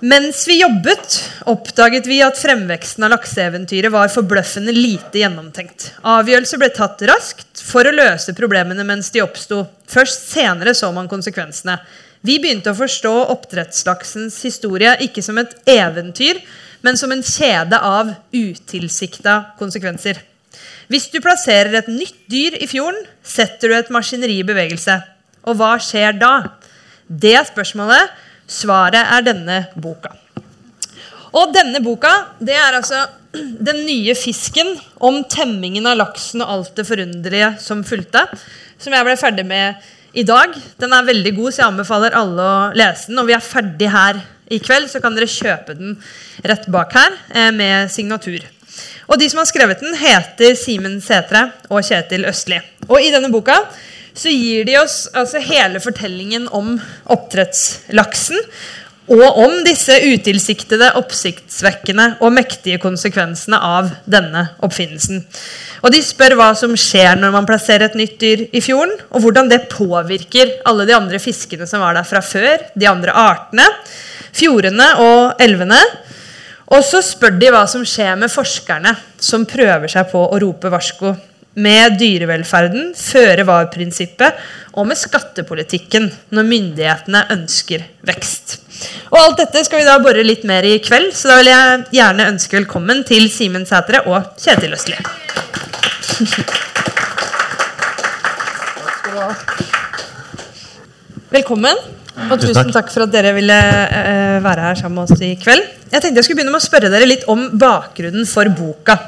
Mens vi jobbet, oppdaget vi at fremveksten av lakseeventyret var forbløffende lite gjennomtenkt. Avgjørelser ble tatt raskt for å løse problemene mens de oppsto. Først senere så man konsekvensene. Vi begynte å forstå oppdrettslaksens historie ikke som et eventyr, men som en kjede av utilsikta konsekvenser. Hvis du plasserer et nytt dyr i fjorden, setter du et maskineri i bevegelse. Og hva skjer da? Det spørsmålet. Svaret er denne boka. Og denne boka det er altså den nye fisken om temmingen av laksen og alt det forunderlige som fulgte. Som jeg ble ferdig med i dag. Den er veldig god, så jeg anbefaler alle å lese den. Og vi er ferdig her i kveld, så kan dere kjøpe den rett bak her eh, med signatur. Og de som har skrevet den, heter Simen Setre og Kjetil Østli. Og i denne boka så gir de oss altså hele fortellingen om oppdrettslaksen. Og om disse utilsiktede, oppsiktsvekkende og mektige konsekvensene av denne oppfinnelsen. Og De spør hva som skjer når man plasserer et nytt dyr i fjorden, og hvordan det påvirker alle de andre fiskene som var der fra før, de andre artene, fjordene og elvene. Og så spør de hva som skjer med forskerne som prøver seg på å rope varsko med dyrevelferden, føre var-prinsippet og med skattepolitikken når myndighetene ønsker vekst. Og Alt dette skal vi da bore litt mer i kveld, så da vil jeg gjerne ønske velkommen til Simen Sætre og Kjetil Østli. Velkommen. Og tusen takk for at dere ville uh, være her sammen med oss i kveld. Jeg tenkte jeg skulle begynne med å spørre dere litt om bakgrunnen for boka.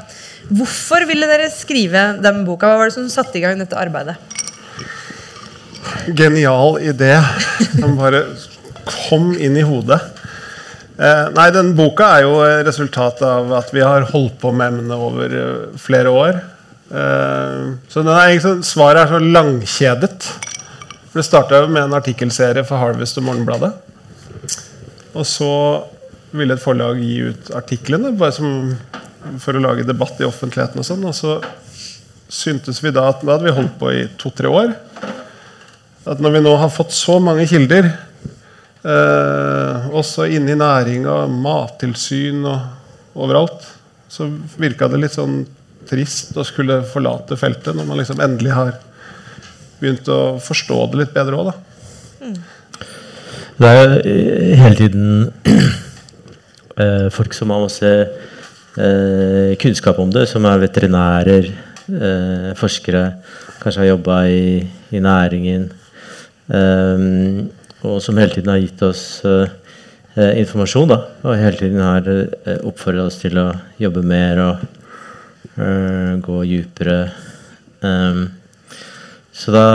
Hvorfor ville dere skrive den boka? Hva var det som satte i gang dette arbeidet? Genial idé som bare kom inn i hodet. Eh, nei, den boka er jo resultatet av at vi har holdt på med emnet over uh, flere år. Eh, så er, egentlig svaret er så langkjedet. For Det starta med en artikkelserie for Harvest og Morgenbladet. Og så ville et forlag gi ut artiklene bare som, for å lage debatt i offentligheten. Og sånn Og så syntes vi da at da hadde vi holdt på i to-tre år. At når vi nå har fått så mange kilder, eh, også inne i næringa, mattilsyn og overalt, så virka det litt sånn trist å skulle forlate feltet når man liksom endelig har begynt å forstå det litt bedre òg, da. Det er jo hele tiden eh, folk som har masse eh, kunnskap om det, som er veterinærer, eh, forskere, kanskje har jobba i, i, næringen, eh, og som hele tiden har gitt oss eh, informasjon, da, og hele tiden har oppfordret oss til å jobbe mer og gå dypere. Så da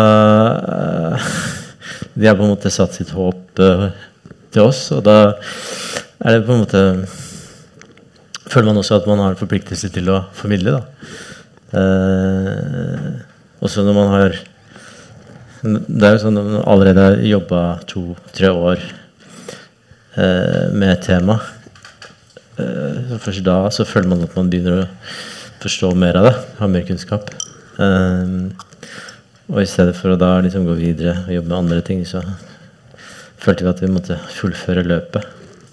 De har på en måte satt sitt håp til oss, og da er det på en måte Føler man også at man har en forpliktelse til å formidle. uh, Også når man har Det er jo sånn at man allerede har jobba to-tre år med et tema. så først da så føler man at man begynner å forstå mer av det, ha mer kunnskap. Uh, og i stedet for å da liksom gå videre og jobbe med andre ting, så følte vi at vi måtte fullføre løpet.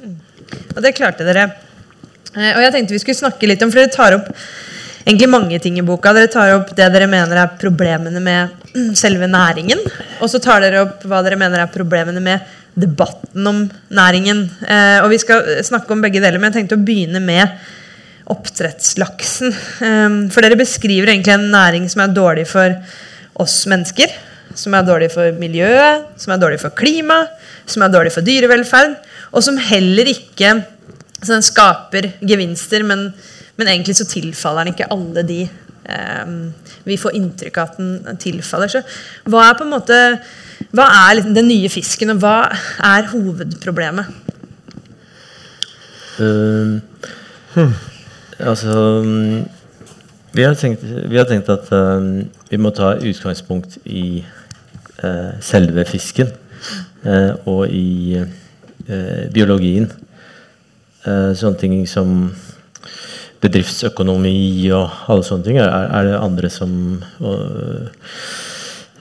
Mm. Og det klarte dere. Eh, og jeg tenkte vi skulle snakke litt om, for dere tar opp egentlig mange ting i boka. Dere tar opp det dere mener er problemene med selve næringen. Og så tar dere opp hva dere mener er problemene med debatten om næringen. Eh, og vi skal snakke om begge deler, men jeg tenkte å begynne med oppdrettslaksen. Eh, for dere beskriver egentlig en næring som er dårlig for oss mennesker. Som er dårlig for miljøet, som er dårlig for klima, som er dårlig for dyrevelferd. Og som heller ikke så den skaper gevinster, men, men, egentlig så tilfaller den ikke alle de eh, vi får inntrykk av at den tilfaller. Så hva er på en måte hva er liksom den nye fisken, og hva er hovedproblemet? Uh, hmm. Altså vi har tenkt, vi har tenkt at uh, vi må ta utgangspunkt i uh, selve fisken uh, og i uh, biologien. Sånne ting som bedriftsøkonomi og alle sånne ting er, er det andre som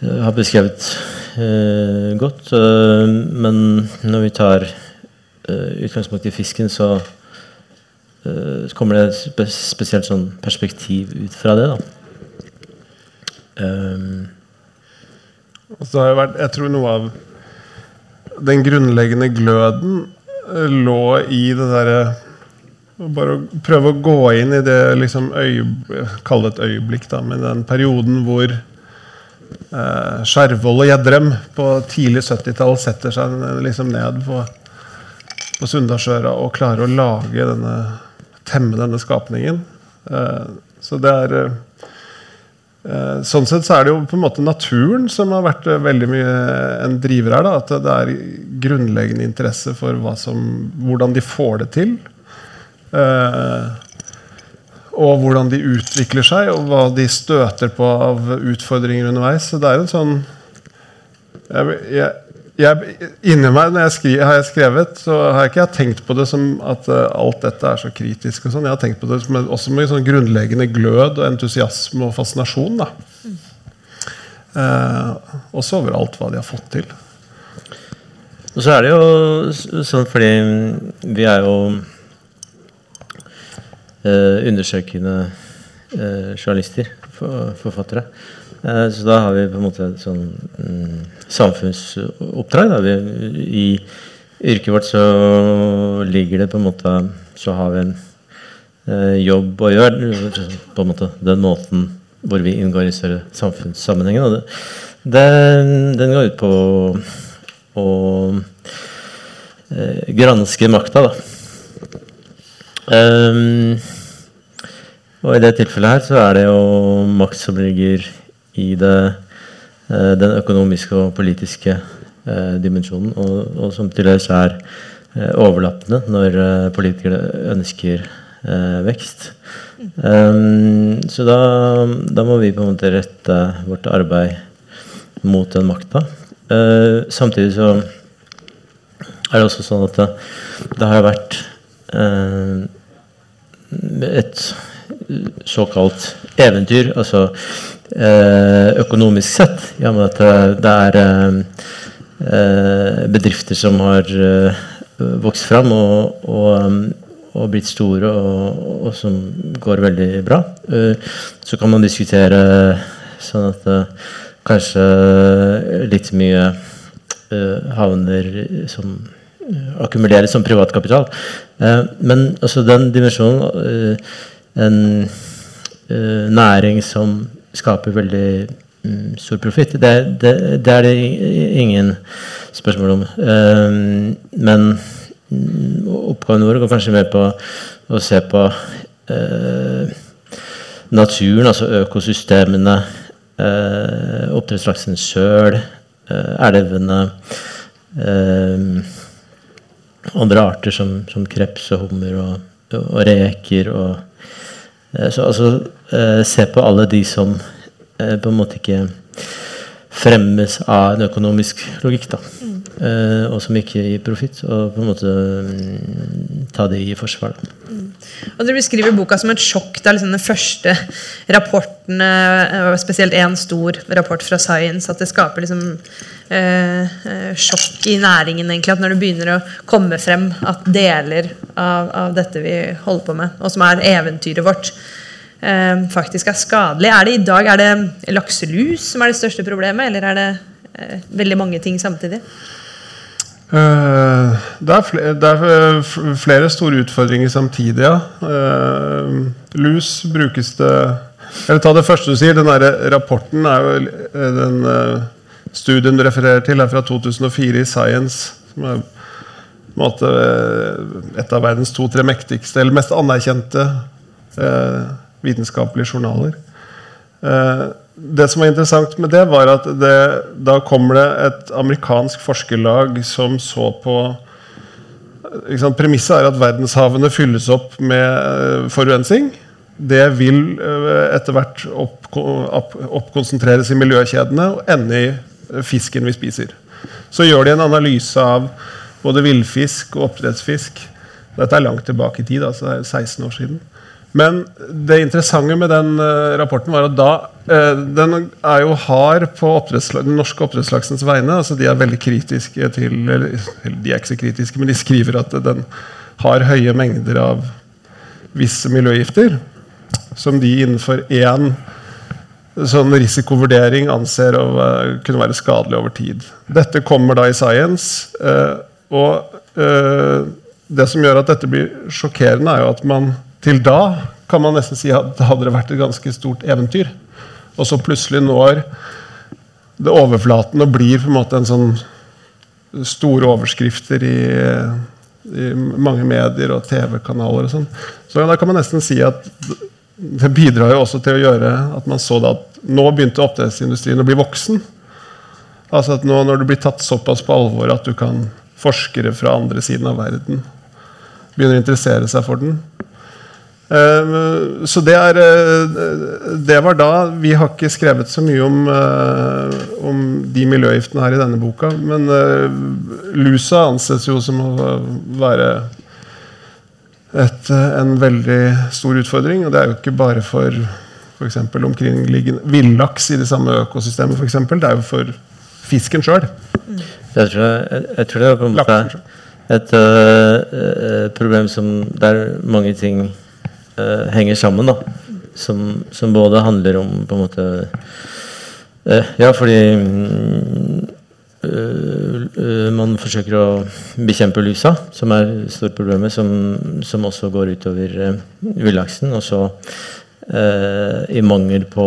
har beskrevet godt. men når vi tar uh, utgangspunkt i fisken, så, så kommer det et spe spesielt sånn perspektiv ut fra det. da. Um, altså, det vært, jeg tror noe av den grunnleggende gløden lå i det derre bare å prøve å gå inn i det liksom Kall det et øyeblikk, da, men den perioden hvor eh, Skjervold og Gjedrem på tidlig 70-tall setter seg liksom ned på, på Sunndalsøra og klarer å lage denne temme denne skapningen. Eh, så det er eh, Sånn sett så er det jo på en måte naturen som har vært eh, veldig mye en driver her. Da, at det er grunnleggende interesse for som, hvordan de får det til. Og hvordan de utvikler seg, og hva de støter på av utfordringer underveis. Så det er en sånn jeg, jeg, jeg, Inni meg når jeg skri, har jeg skrevet, så har jeg ikke tenkt på det som at uh, alt dette er så kritisk. og sånn, Jeg har tenkt på det som, også med sånn grunnleggende glød og entusiasme og fascinasjon. da. Uh, også over alt hva de har fått til. Og så er det jo sånn fordi vi er jo uh, undersøkende journalister, for, forfattere. Eh, så da har vi på en måte et sånn mm, samfunnsoppdrag. Vi, I yrket vårt så ligger det på en måte Så har vi en eh, jobb å gjøre på en måte den måten hvor vi inngår i større samfunnssammenhenger. Og den går ut på å eh, granske makta, da. Um, og i det tilfellet her så er det jo makt som ligger i det, uh, den økonomiske og politiske uh, dimensjonen, og, og, som til dels er uh, overlappende når politikere ønsker vekst. Um, så da, da, må vi på en måte rette vårt arbeid mot den makta. samtidig så er det også sånn at det, det har vært Eh, et såkalt eventyr, altså eh, økonomisk sett, i og med at det er eh, bedrifter som har vokst fram og, og, og blitt store, og, og, som går veldig bra. Så kan man diskutere sånn at kanskje litt mye havner som akkumuleres som privatkapital. Eh, men altså den dimensjonen eh, En eh, næring som skaper veldig mm, stor profitt, det, det, det, er det ingen spørsmål om. men mm, oppgaven vår går kanskje mer på å se på naturen, altså økosystemene, oppdrettslaksen sjøl, elvene andre arter som, som kreps og hummer og, og, reker. Og, eh, så altså eh, se på alle de som eh, på en måte ikke fremmes av en økonomisk logikk. da. Mm. Eh, og som ikke gir profitt. Og på en måte mm, ta det i forsvar. Mm. Og Dere beskriver boka som et sjokk. Er liksom den første rapporten, eh, spesielt én stor rapport fra Science, at det skaper liksom eh, eh, sjokk i næringen. egentlig, at Når det begynner å komme frem at deler av, av dette vi holder på med, og som er eventyret vårt, eh, faktisk er skadelig. Er det i dag er det lakselus som er det største problemet, eller er det eh, veldig mange ting samtidig? Uh, det, er flere, det, er flere, store utfordringer samtidig, ja. Uh, lus brukes det Eller ta det første du sier. Den rapporten er jo den uh, studien du refererer til, er fra 2004 i Science. Som er måte, et av verdens to-tre mektigste, eller mest anerkjente vitenskapelige journaler. det som var interessant med det, var at det, da kommer det et amerikansk forskerlag som så på liksom, Premisset er at verdenshavene fylles opp med forurensing forurensning. Det vil uh, etter hvert oppkonsentreres opp, opp i miljøkjedene og ende i fisken vi spiser. Så gjør de en analyse av både villfisk og oppdrettsfisk. Dette er langt tilbake i tid, altså det er 16 år siden. Men det interessante med den uh, rapporten var at da uh, Den er jo hard på den norske oppdrettslaksens vegne. altså De er veldig kritiske til eller, De er ikke så kritiske, men de skriver at den har høye mengder av visse miljøgifter. Som de innenfor én sånn risikovurdering anser å kunne være skadelig over tid. Dette kommer da i Science. og det som gjør at dette blir sjokkerende, er jo at man til da kan man nesten si at det hadde vært et ganske stort eventyr. Og så plutselig når det overflaten og blir på en måte en sånn store overskrifter i, i mange medier og TV-kanaler og sånn. Så da kan man nesten si at det bidrar jo også til å gjøre at man så det at nå begynte oppdrettsindustrien å bli voksen. Altså at nå når du blir tatt såpass på alvor at du kan forskere fra andre siden av verden begynner å interessere seg for den. Eh, så det, er, eh, det var da. Vi har ikke skrevet så mye om, eh, om de miljøgiftene her i denne boka. Men lusa anses jo som å være et, en veldig stor utfordring. Og det er jo ikke bare for f.eks. omkringliggende villaks i det samme økosystemet. Eksempel. det er jo for fisken sjøl. Jeg, jeg, jeg, tror det er på en måte et problem som der mange ting uh, henger sammen. da som, som, både handler om på en måte uh, Ja, fordi man forsøker å bekjempe lusa, som er stort problemet, som, som også går utover uh, villaksen. Og så i mangel på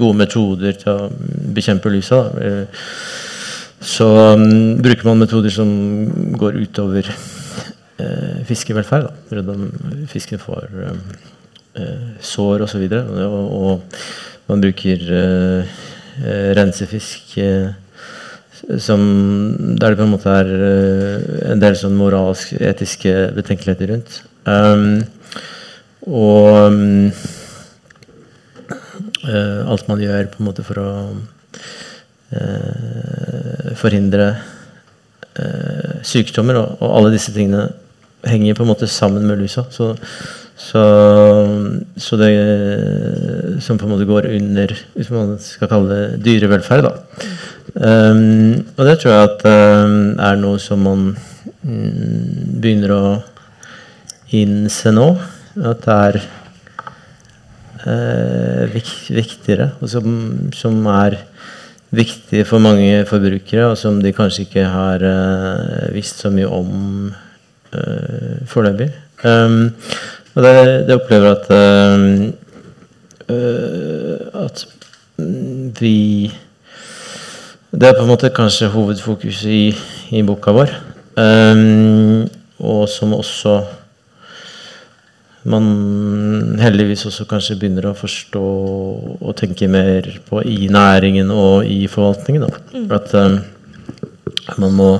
gode metoder til å bekjempe lusa. Så um, bruker man metoder som går utover fiskevelferd. Da. Fisken får um, uh, sår osv. Og, så og, og man bruker uh, rensefisk som, der det på en måte er en del sånn moralsk, etiske betenkeligheter rundt. Um, og um, alt man gjør på en måte for å Eh, forhindre eh, sykdommer. Og, og, alle disse tingene henger på en måte sammen med lusa. Så, så, så, det som på en måte går under hvis man skal kalle det dyrevelferd. Da. Um, og det tror jeg at um, er noe som man um, begynner å innse nå. At det er uh, viktigere, og som, som er viktig for mange forbrukere, og som de kanskje ikke har uh, visst så mye om uh, foreløpig. Um, og det, det opplever at uh, at vi Det er på en måte kanskje hovedfokuset i, i boka vår. Um, og som også man heldigvis også kanskje begynner å forstå og tenke mer på i næringen og i forvaltningen. Mm. At um, man må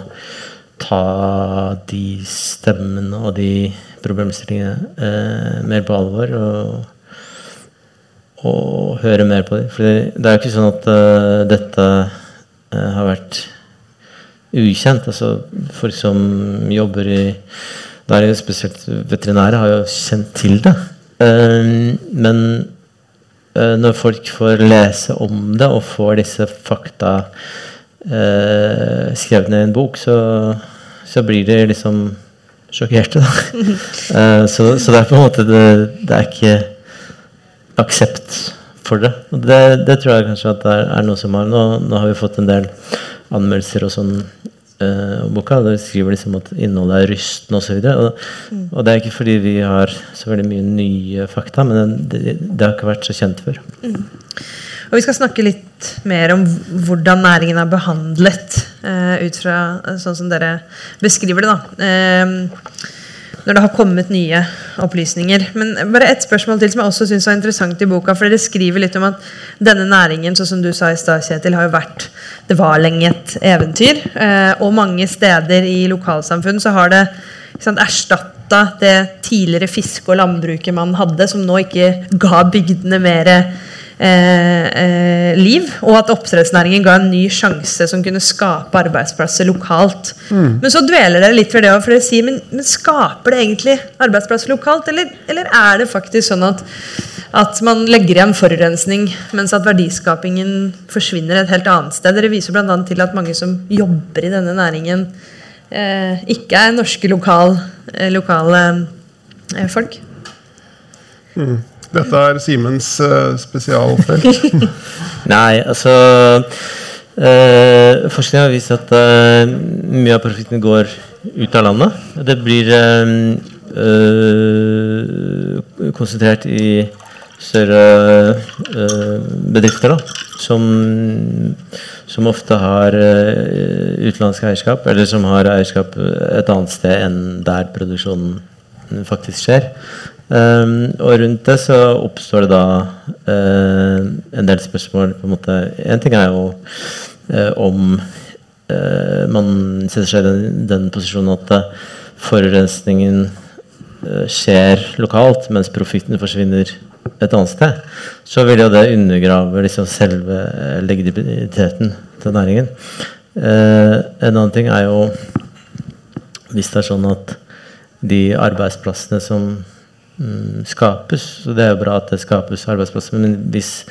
ta de stemmene og de problemstillingene eh, mer på alvor. Og, og, høre mer på dem. For det er jo ikke sånn at uh, dette uh, har vært ukjent. Altså folk som jobber i da jo spesielt veterinære har jo kjent til det. Uh, men når folk får lese om det og får disse fakta uh, skrevet ned i en bok, så, så blir de liksom sjokkerte, da. så, så, det er på en måte det, det er ikke aksept for det. Og det, det tror jeg kanskje at det er, er noe som har nå, nå har vi fått en del anmeldelser og sånn om boka. Der skriver liksom at innholdet er rystende osv. Og, og, og det er ikke fordi vi har så veldig mye nye fakta, men det, det har ikke vært så kjent før. Mm. Og Vi skal snakke litt mer om hvordan næringen er behandlet eh, ut fra sånn som dere beskriver det. da. Eh, når det har kommet nye opplysninger. Men bare ett spørsmål til som jeg også synes er interessant i boka. for Dere skriver litt om at denne næringen sånn som du sa i sted, Kjetil, har jo vært Det var lenge et eventyr. Eh, og mange steder i lokalsamfunn så har det erstatta det tidligere fiske- og landbruket man hadde, som nå ikke ga bygdene mer eh, eh, liv, og at oppdrettsnæringen ga en ny sjanse som kunne skape arbeidsplasser lokalt. Men så dveler dere litt ved det, for dere sier men, men skaper det egentlig arbeidsplasser lokalt, eller, eller er det faktisk sånn at, at man legger igjen forurensning, mens at verdiskapingen forsvinner et helt annet sted? Dere viser bl.a. til at mange som jobber i denne næringen, eh, ikke er norske lokal, eh, lokale eh, folk. Dette er Simens eh, spesialfelt. Nei, altså eh, Forskning har vist at eh, mye av profitten går ut av landet. Det blir eh, eh, konsentrert i større eh, bedrifter, da, som, som ofte har utenlandsk eierskap, eller som har eierskap et annet sted enn der produksjonen faktisk skjer. Um, og rundt det så oppstår det da uh, en del spørsmål. på en måte. En ting er jo uh, om uh, man setter seg i den, den posisjonen at forurensningen skjer lokalt, mens profitten forsvinner et annet sted. Så vil jo det undergrave liksom selve legitimiteten til næringen. En annen ting er jo hvis det er sånn at de arbeidsplassene som skapes. Så det er jo bra at det skapes arbeidsplasser, men hvis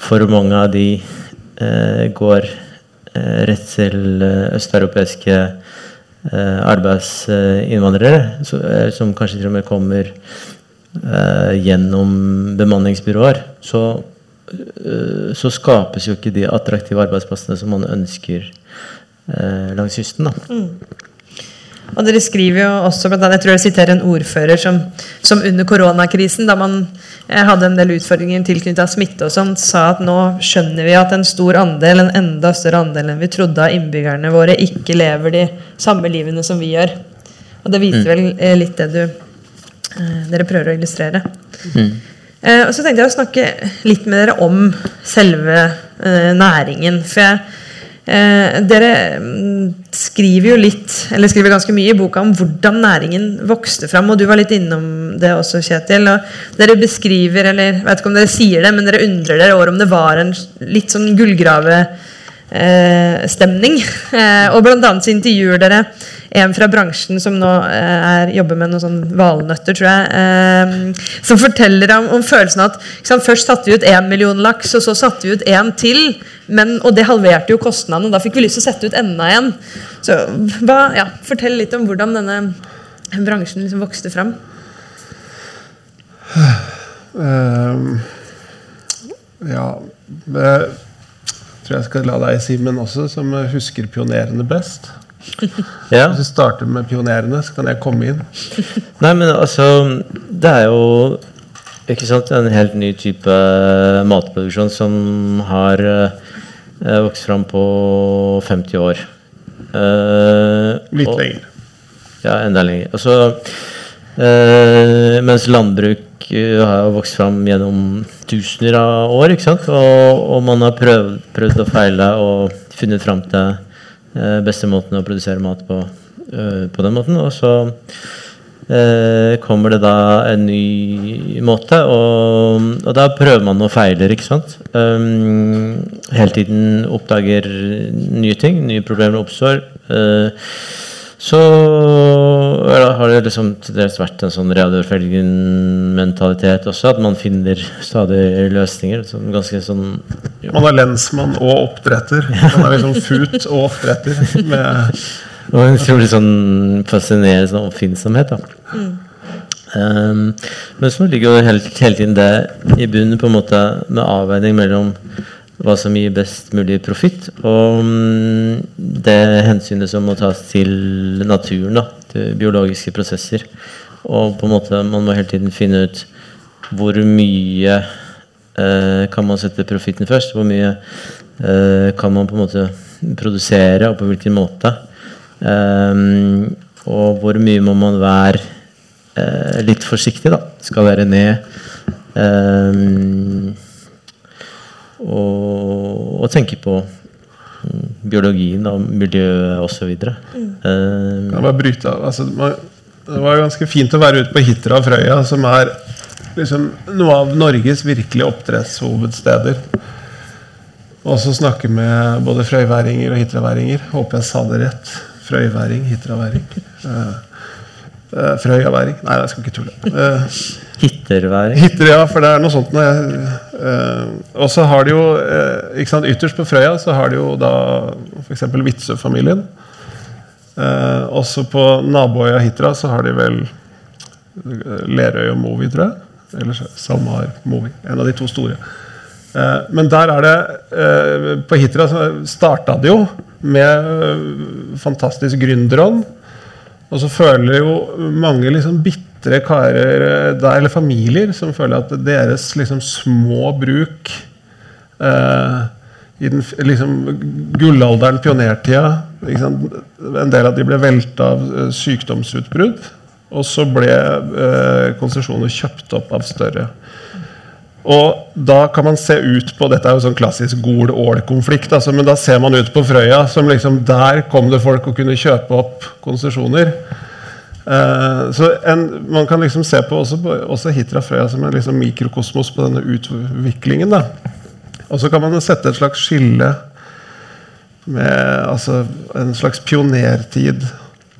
for mange av de eh, går eh, rett til eh, østeuropeiske eh, arbeidsinnvandrere, så, eh, som kanskje til og med kommer eh, gjennom bemanningsbyråer, så, så skapes jo ikke de attraktive arbeidsplassene som man ønsker langs kysten. da. Og dere skriver jo også, blant annet, jeg tror jeg siterer en ordfører som, som under koronakrisen, da man eh, hadde en del utfordringer tilknyttet smitte og sånn, sa at nå skjønner vi at en stor andel, en enda større andel enn vi trodde av innbyggerne våre, ikke lever de samme livene som vi gjør. Og det viser vel eh, litt det du, eh, dere prøver å illustrere. Eh, og så tenkte jeg å snakke litt med dere om selve næringen. For jeg, eh, dere mm, skriver jo litt, eller skriver ganske mye i boka om hvordan næringen vokste fram. Og du var litt innom det også, Kjetil. Og dere beskriver, eller vet ikke om dere sier det, men dere undrer dere over om det var en litt sånn gullgrave eh. Eh, og så intervjuer dere en fra bransjen som nå eh, er, jobber med noen sånn valnøtter, tror jeg. Eh, som forteller om, om følelsen at sant, først satte vi ut én million laks, og så satte vi ut én til. Men, og det halverte jo kostnadene. Da fikk vi lyst til å sette ut enda en. Så ba, ja, Fortell litt om hvordan denne bransjen liksom vokste fram. Uh, ja Jeg tror jeg skal la deg, Simen, også, som husker pionerene best. Ja. Hvis vi starter med pionerene, så kan jeg komme inn. Nei, men altså Det er jo ikke sant, en helt ny type matproduksjon som har uh, vokst fram på 50 år. Uh, Litt og- lenger. Ja, enda lenger. Altså, uh, mens landbruk eh, har vokst fram gjennom tusener av år, ikke sant? Og, og man har prøvd, prøvd og feila og funnet fram til eh, beste måten å produsere mat på eh, på den måten. Og så eh, kommer det da en ny måte, og, og da prøver man og feiler, ikke sant? Um, hele tiden oppdager nye ting, nye problemer oppstår. Eh, så har det liksom til dels vært en sånn Reodor-Felgen-mentalitet også, at man finner stadig løsninger. Sånn ganske sånn Man er lensmann og oppdretter. Man er liksom fut og oppdretter. Med, Og en utrolig sånn fascinerende sånn oppfinnsomhet. da. Um, men så ligger jo hele, hele tiden det i bunnen på en måte med avveining mellom hva som gir best mulig profitt, og mm, det hensynet som må tas til naturen, da, til biologiske prosesser. Og på en måte man må hele tiden finne ut hvor mye eh, kan man sette profitten først? Hvor mye eh, kan man på en måte produsere, og på hvilken måte? Eh, og hvor mye må man være eh, litt forsiktig, da. Skal være ned. Ehm, og, og tenke på mm, biologien og miljøet osv. Mm. kan bare bryte av. Altså, det var ganske fint å være ute på Hitra og Frøya, som er liksom, noe av Norges virkelige oppdrettshovedsteder. Og så snakke med både frøyværinger og hitraværinger. Håper jeg sa det rett. Frøyværing, hitraværing. Uh, uh, frøyaværing. Nei, jeg skal ikke tulle. Uh, Hitterværing. Hitter, ja, for det er noe sånt. Uh, og så har de jo uh, ikke sant, Ytterst på Frøya så har de jo da f.eks. Witzøe-familien. Også på naboøya Hitra så har de vel Lerøy og Movi, tror jeg. Eller SalMar Movi. En av de to store. men der er det På Hitra så starta det jo med fantastisk gründerånd. Og så føler jo mange liksom bitre karer der, eller familier som føler at deres liksom små bruk eh, i den liksom, gullalderen, pionertida En del av de ble velta av eh, sykdomsutbrudd. Og så ble eh, konsesjoner kjøpt opp av større. Og da kan man se ut på Dette er jo sånn klassisk Gol-Ål-konflikt. Altså, men da ser man ut på Frøya som liksom Der kom det folk og kunne kjøpe opp konsesjoner. Eh, så en, Man kan liksom se på også, også Hitra Frøya som en liksom mikrokosmos på denne utviklingen. Og så kan man sette et slags skille med altså, en slags pionertid,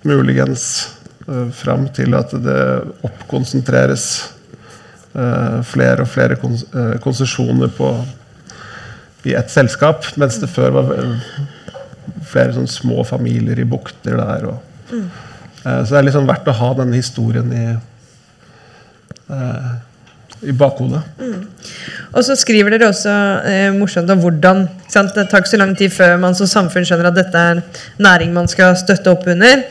muligens, eh, fram til at det oppkonsentreres flere og flere kons uh, konsesjoner i ett selskap, mens det før var flere sånn små familier i bukter der. Og, mm. uh, så det er liksom verdt å ha denne historien i i bakhodet. Mm. Og så skriver dere også eh, morsomt om hvordan Det tar ikke så lang tid før man som samfunn skjønner at dette er næring man skal støtte opp under.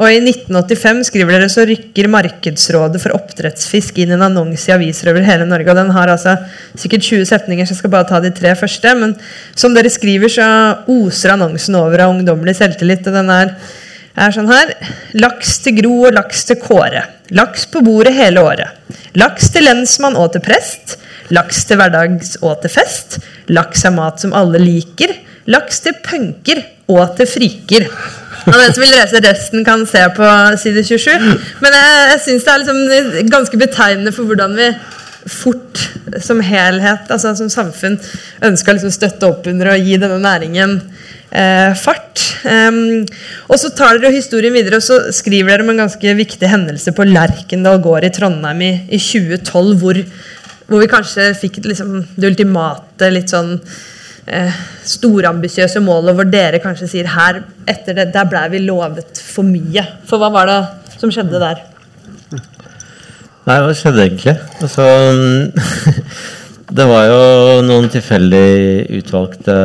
Og i 1985 skriver dere så rykker Markedsrådet for oppdrettsfisk inn en annonse i aviser over hele Norge. og Den har altså sikkert 20 setninger, så jeg skal bare ta de tre første. Men som dere skriver, så oser annonsen over av ungdommelig selvtillit. og den er er sånn her. Laks til Gro og laks til Kåre. Laks på bordet hele året. Laks til lensmann og til prest. Laks til hverdags og til fest. Laks er mat som alle liker. Laks til punker og til friker. Og den som vil lese resten, kan se på side 27. Men jeg, jeg syns det er liksom ganske betegnende for hvordan vi fort som helhet, altså som samfunn, ønsker å liksom støtte opp under og gi denne næringen eh, fart. Um, og så tar dere historien videre og så skriver dere om en ganske viktig hendelse på Lerkendal gård i Trondheim i, i 2012, hvor, hvor, vi kanskje fikk liksom, det ultimate, litt sånn eh, storambisiøse målet, hvor dere kanskje sier her etter det, der blei vi lovet for mye. For hva var det som skjedde der? Nei, hva skjedde egentlig? Altså Det var jo noen tilfeldig utvalgte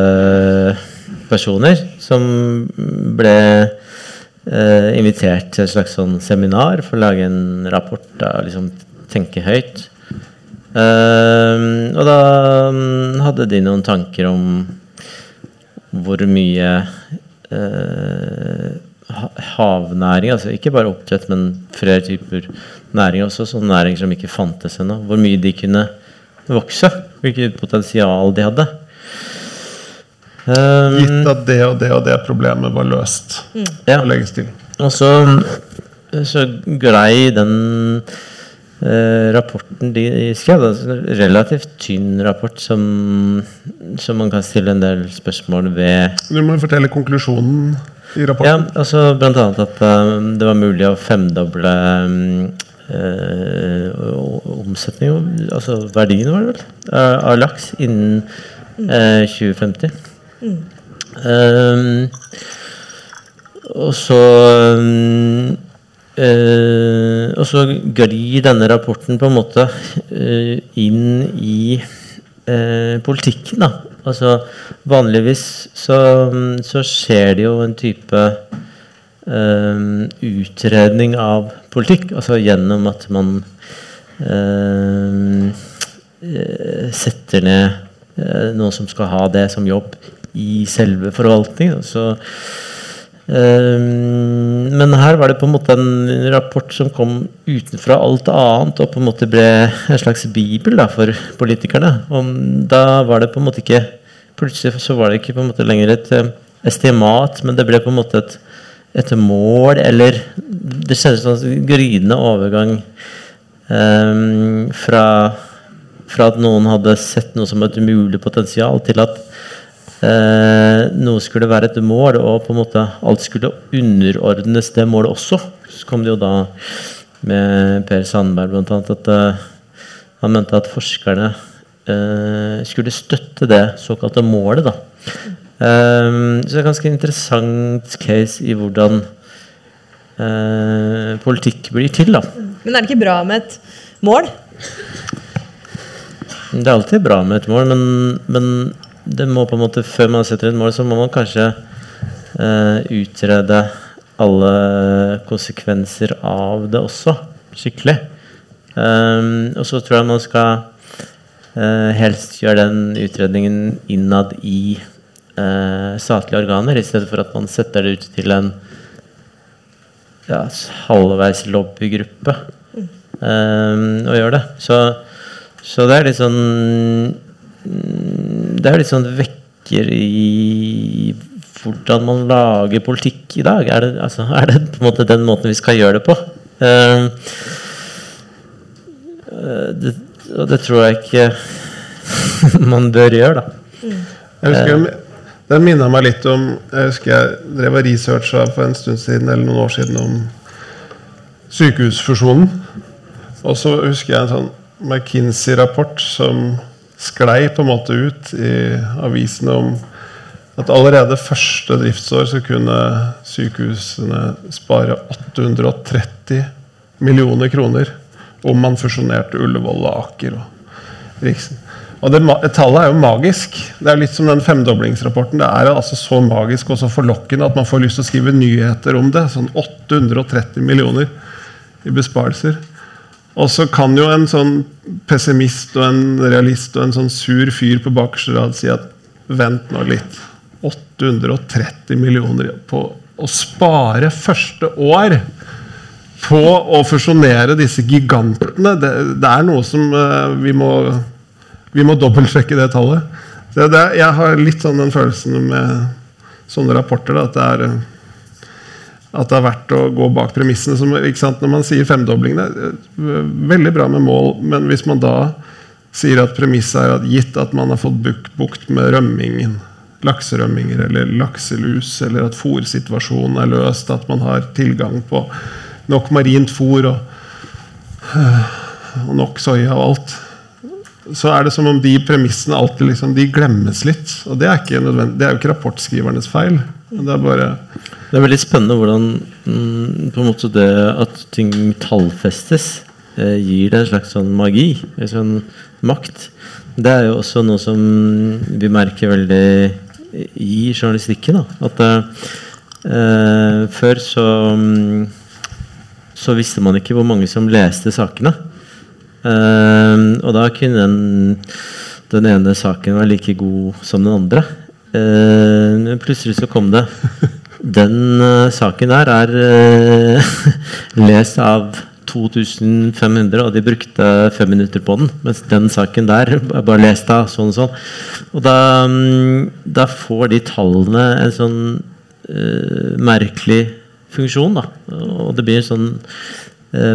personer som ble eh, invitert til et slags sånn seminar for å lage en rapport og liksom tenke høyt. Eh, og da um, hadde de noen tanker om hvor mye eh, havnæring, altså ikke bare oppdrett, men flere typer næring også, sånne næringer som ikke fantes ennå, hvor mye de kunne vokse, hvilket potensial de hadde. Um, Gitt at det og det og det problemet var løst. Mm. Ja. Og legges til. Og så, så glei den eh, rapporten de skrev, en relativt tynn rapport som, som, man kan stille en del spørsmål ved. Du må fortelle konklusjonen i rapporten. Ja, altså annet at um, det var mulig å femdoble um, omsetning, altså verdien, var det vel, av laks innen eh, 2050. Um, og så um, Og så glir denne rapporten på en måte uh, inn i uh, politikken. da Altså Vanligvis så, så, skjer det jo en type utredning av politikk. Altså gjennom at man setter ned noen som skal ha det som jobb i selve forvaltningen. Så, men her var det på en måte en rapport som kom utenfra alt annet og på en måte ble en slags bibel da, for politikerne. Og da var det på en måte ikke Plutselig så var det ikke på en måte lenger et estimat, men det ble på en måte et, et mål, eller Det skjedde en sånn gryende overgang Um, fra, fra at noen hadde sett noe som et umulig potensial, til at uh, noe skulle være et mål, og på en måte alt skulle underordnes det målet også. Så kom det jo da med Per Sandberg annet at uh, han mente at forskerne uh, skulle støtte det såkalte målet. da. Um, så det er et ganske interessant case i hvordan uh, politikk blir til. da. Men er det ikke bra med et mål? Det er alltid bra med et mål, men, men det må på en måte, før man setter et mål, så må man kanskje uh, utrede alle konsekvenser av det også, skikkelig. Um, og så tror jeg man skal uh, helst gjøre den utredningen innad i statlige organer, i stedet for at man setter det ut til en ja, halvveis lobbygruppe um, og gjør det. Så, så det er litt sånn Det er litt sånn vekker i hvordan man lager politikk i dag. Er det, altså, er det på en måte den måten vi skal gjøre det på? Um, det, og det tror jeg ikke man bør gjøre, da. Jeg husker, Den minna meg litt om Jeg husker jeg drev og researcha for en stund siden eller noen år siden om sykehusfusjonen. Og så husker jeg en sånn McKinsey-rapport som sklei på en måte ut i avisene om at allerede første driftsår så kunne sykehusene spare 830 millioner kroner om man fusjonerte Ullevål og Aker og Riksen. Og det, Tallet er jo magisk. Det er litt som den femdoblingsrapporten. Det er altså så magisk og så forlokkende at man får lyst til å skrive nyheter om det. Sånn 830 millioner i besparelser. Og så kan jo en sånn pessimist og en realist og en sånn sur fyr på bakerste rad si at vent nå litt. 830 millioner på å spare første år på å fusjonere disse gigantene. Det, det er noe som uh, vi må vi må dobbeltsjekke det tallet. Det, det, jeg har litt sånn den følelsen med sånne rapporter da, at, det er, at det er verdt å gå bak premissene. Som, Når man sier femdobling, det er veldig bra med mål, men hvis man da sier at premisset er at gitt at man har fått bukt med rømmingen, lakserømminger eller lakselus, eller at fôrsituasjonen er løst, at man har tilgang på nok marint fôr og, og nok soya og alt så er det som om de premissene alltid liksom, de glemmes litt. Og det er, det er jo ikke rapportskrivernes feil. Det er bare Det er veldig spennende hvordan mm, på en måte det at ting tallfestes, eh, gir det en slags sånn magi, en sånn makt. Det er jo også noe som vi merker veldig i journalistikken. Da. At eh, før så mm, så visste man ikke hvor mange som leste sakene. Uh, og da kunne den, den, ene saken være like god som den andre. Uh, plutselig så kom det Den uh, saken der er eh, lest av 2500, og de brukte fem minutter på den. Mens den saken der er bare lest av sånn og sånn. Og da, um, da får de tallene en sånn merkelig funksjon. da Og det blir en sånn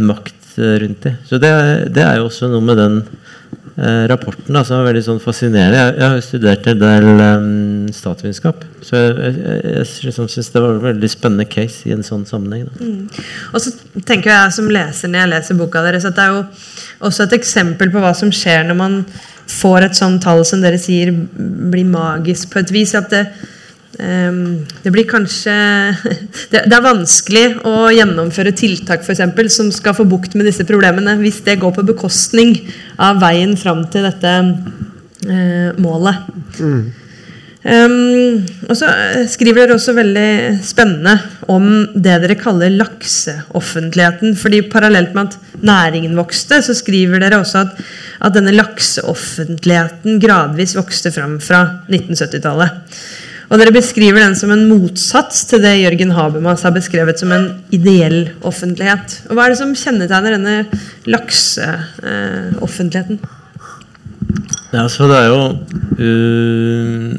makt Eh, rundt det. Så det, det, er jo også noe med den eh, rapporten da, som er veldig sånn fascinerende. Jeg, jeg har studert en del um, statsvitenskap, så jeg, jeg, jeg liksom syns det var en veldig spennende case i en sånn sammenheng. Mm. Og så tenker jeg som leser når jeg leser boka deres, at det er jo også et eksempel på hva som skjer når man får et sånt tall som dere sier blir magisk på et vis. at det det blir kanskje Det er vanskelig å gjennomføre tiltak for eksempel, som skal få bukt med disse problemene, hvis det går på bekostning av veien fram til dette eh, målet. Mm. Um, og så skriver dere også veldig spennende om det dere kaller lakseoffentligheten. fordi Parallelt med at næringen vokste, så skriver dere også at, at denne lakseoffentligheten gradvis vokste fram fra 1970-tallet. Og dere beskriver den som en motsats til det Jørgen Habermas har beskrevet som en ideell offentlighet. Og Hva er det som kjennetegner denne lakseoffentligheten? ja, så det er jo uh,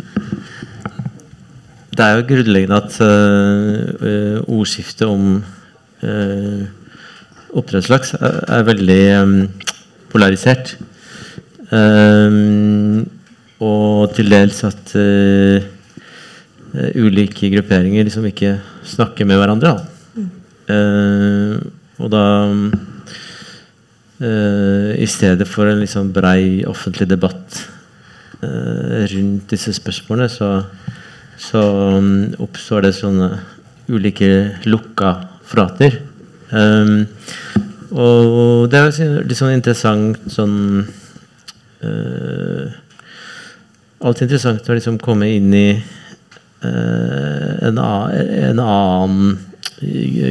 Det er jo grunnleggende at uh, ordskiftet om uh, oppdrettslaks er, er veldig um, polarisert. Um, og til dels at uh, ulike grupperinger liksom ikke snakker med hverandre. Mm. Uh, og da uh, I stedet for en liksom brei offentlig debatt rundt disse spørsmålene, så, så um, oppstår det sånne ulike lukka frater. Um, og det er litt sånn interessant sånn uh, Alltid interessant å liksom komme inn i en, en, annen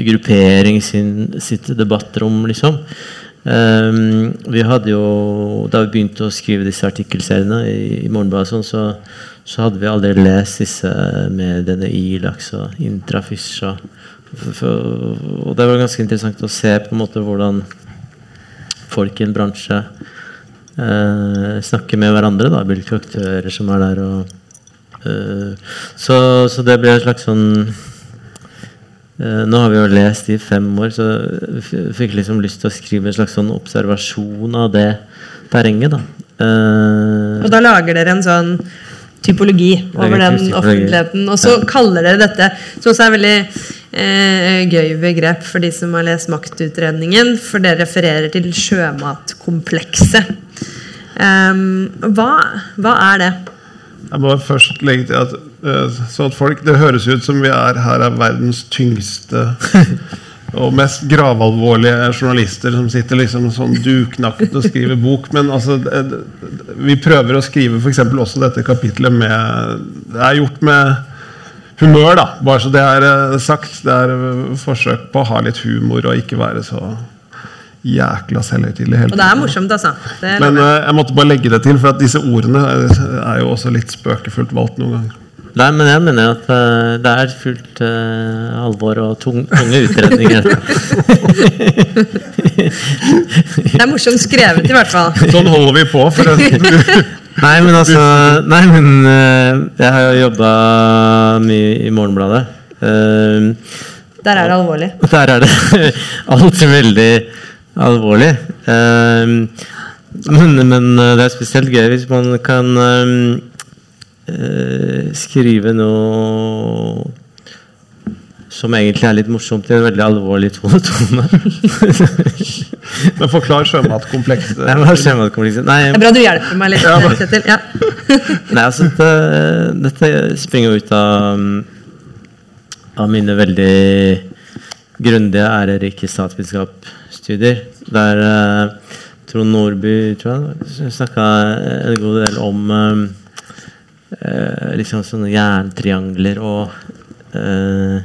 gruppering sin, sitt debattrom, liksom. Um, vi hadde jo, Da vi begynte å skrive disse artikkelseriene i, i Morgenbladet, sånn, så, så, hadde vi aldri lest disse med denne ilaks og intrafish. Og, og, det var ganske interessant å se på en måte hvordan folk i en bransje uh, snakker med hverandre. Da, hvilke aktører som er der. Og, eh, så, så det ble en slags sånn Uh, nå har vi jo lest i fem år, så jeg fikk liksom lyst til å skrive en slags sånn observasjon av det terrenget. da. Uh, og da lager dere en sånn typologi over den offentligheten. Og så ja. kaller dere dette, som også er veldig uh, gøy begrep for de som har lest Maktutredningen, for det refererer til sjømatkomplekset. Um, hva, hva er det? Jeg må først legge til at Eh, så at folk, Det høres ut som vi er her er verdens tyngste og mest gravalvorlige journalister som sitter liksom sånn duknakket og skriver bok. Men altså, vi prøver å skrive f.eks. også dette kapitlet med Det er gjort med humør, da. Bare så det er eh, sagt. Det er eh, forsøk på å ha litt humor og ikke være så jækla selvhøytidelig hele tiden. Og det er morsomt, altså. Men jeg måtte bare legge det til, for at disse ordene er jo også litt spøkefullt valgt noen ganger. Nei, men jeg mener at uh, det er fullt uh, alvor og tung, tunge utredninger. det er morsomt skrevet, i hvert fall. Sånn holder vi på. For nei, men altså Nei, men uh, jeg har jo jobba mye i Morgenbladet. der er det alvorlig. Der er det alltid veldig alvorlig. Men, men, det er spesielt gøy hvis man kan eh, skrive noe som egentlig er litt morsomt i en veldig alvorlig tone. Men forklar sjømatkomplekset. Nei, sjømatkomplekset. Nei, det er bra du hjelper meg litt. Ja, Kjetil. Ja. Nei, altså, dette, dette springer ut av, av mine veldig grundige, ærerike statsvitenskapsstudier. Der uh, Trond Nordby tror snakka en god del om um, uh, liksom sånne jerntriangler og uh,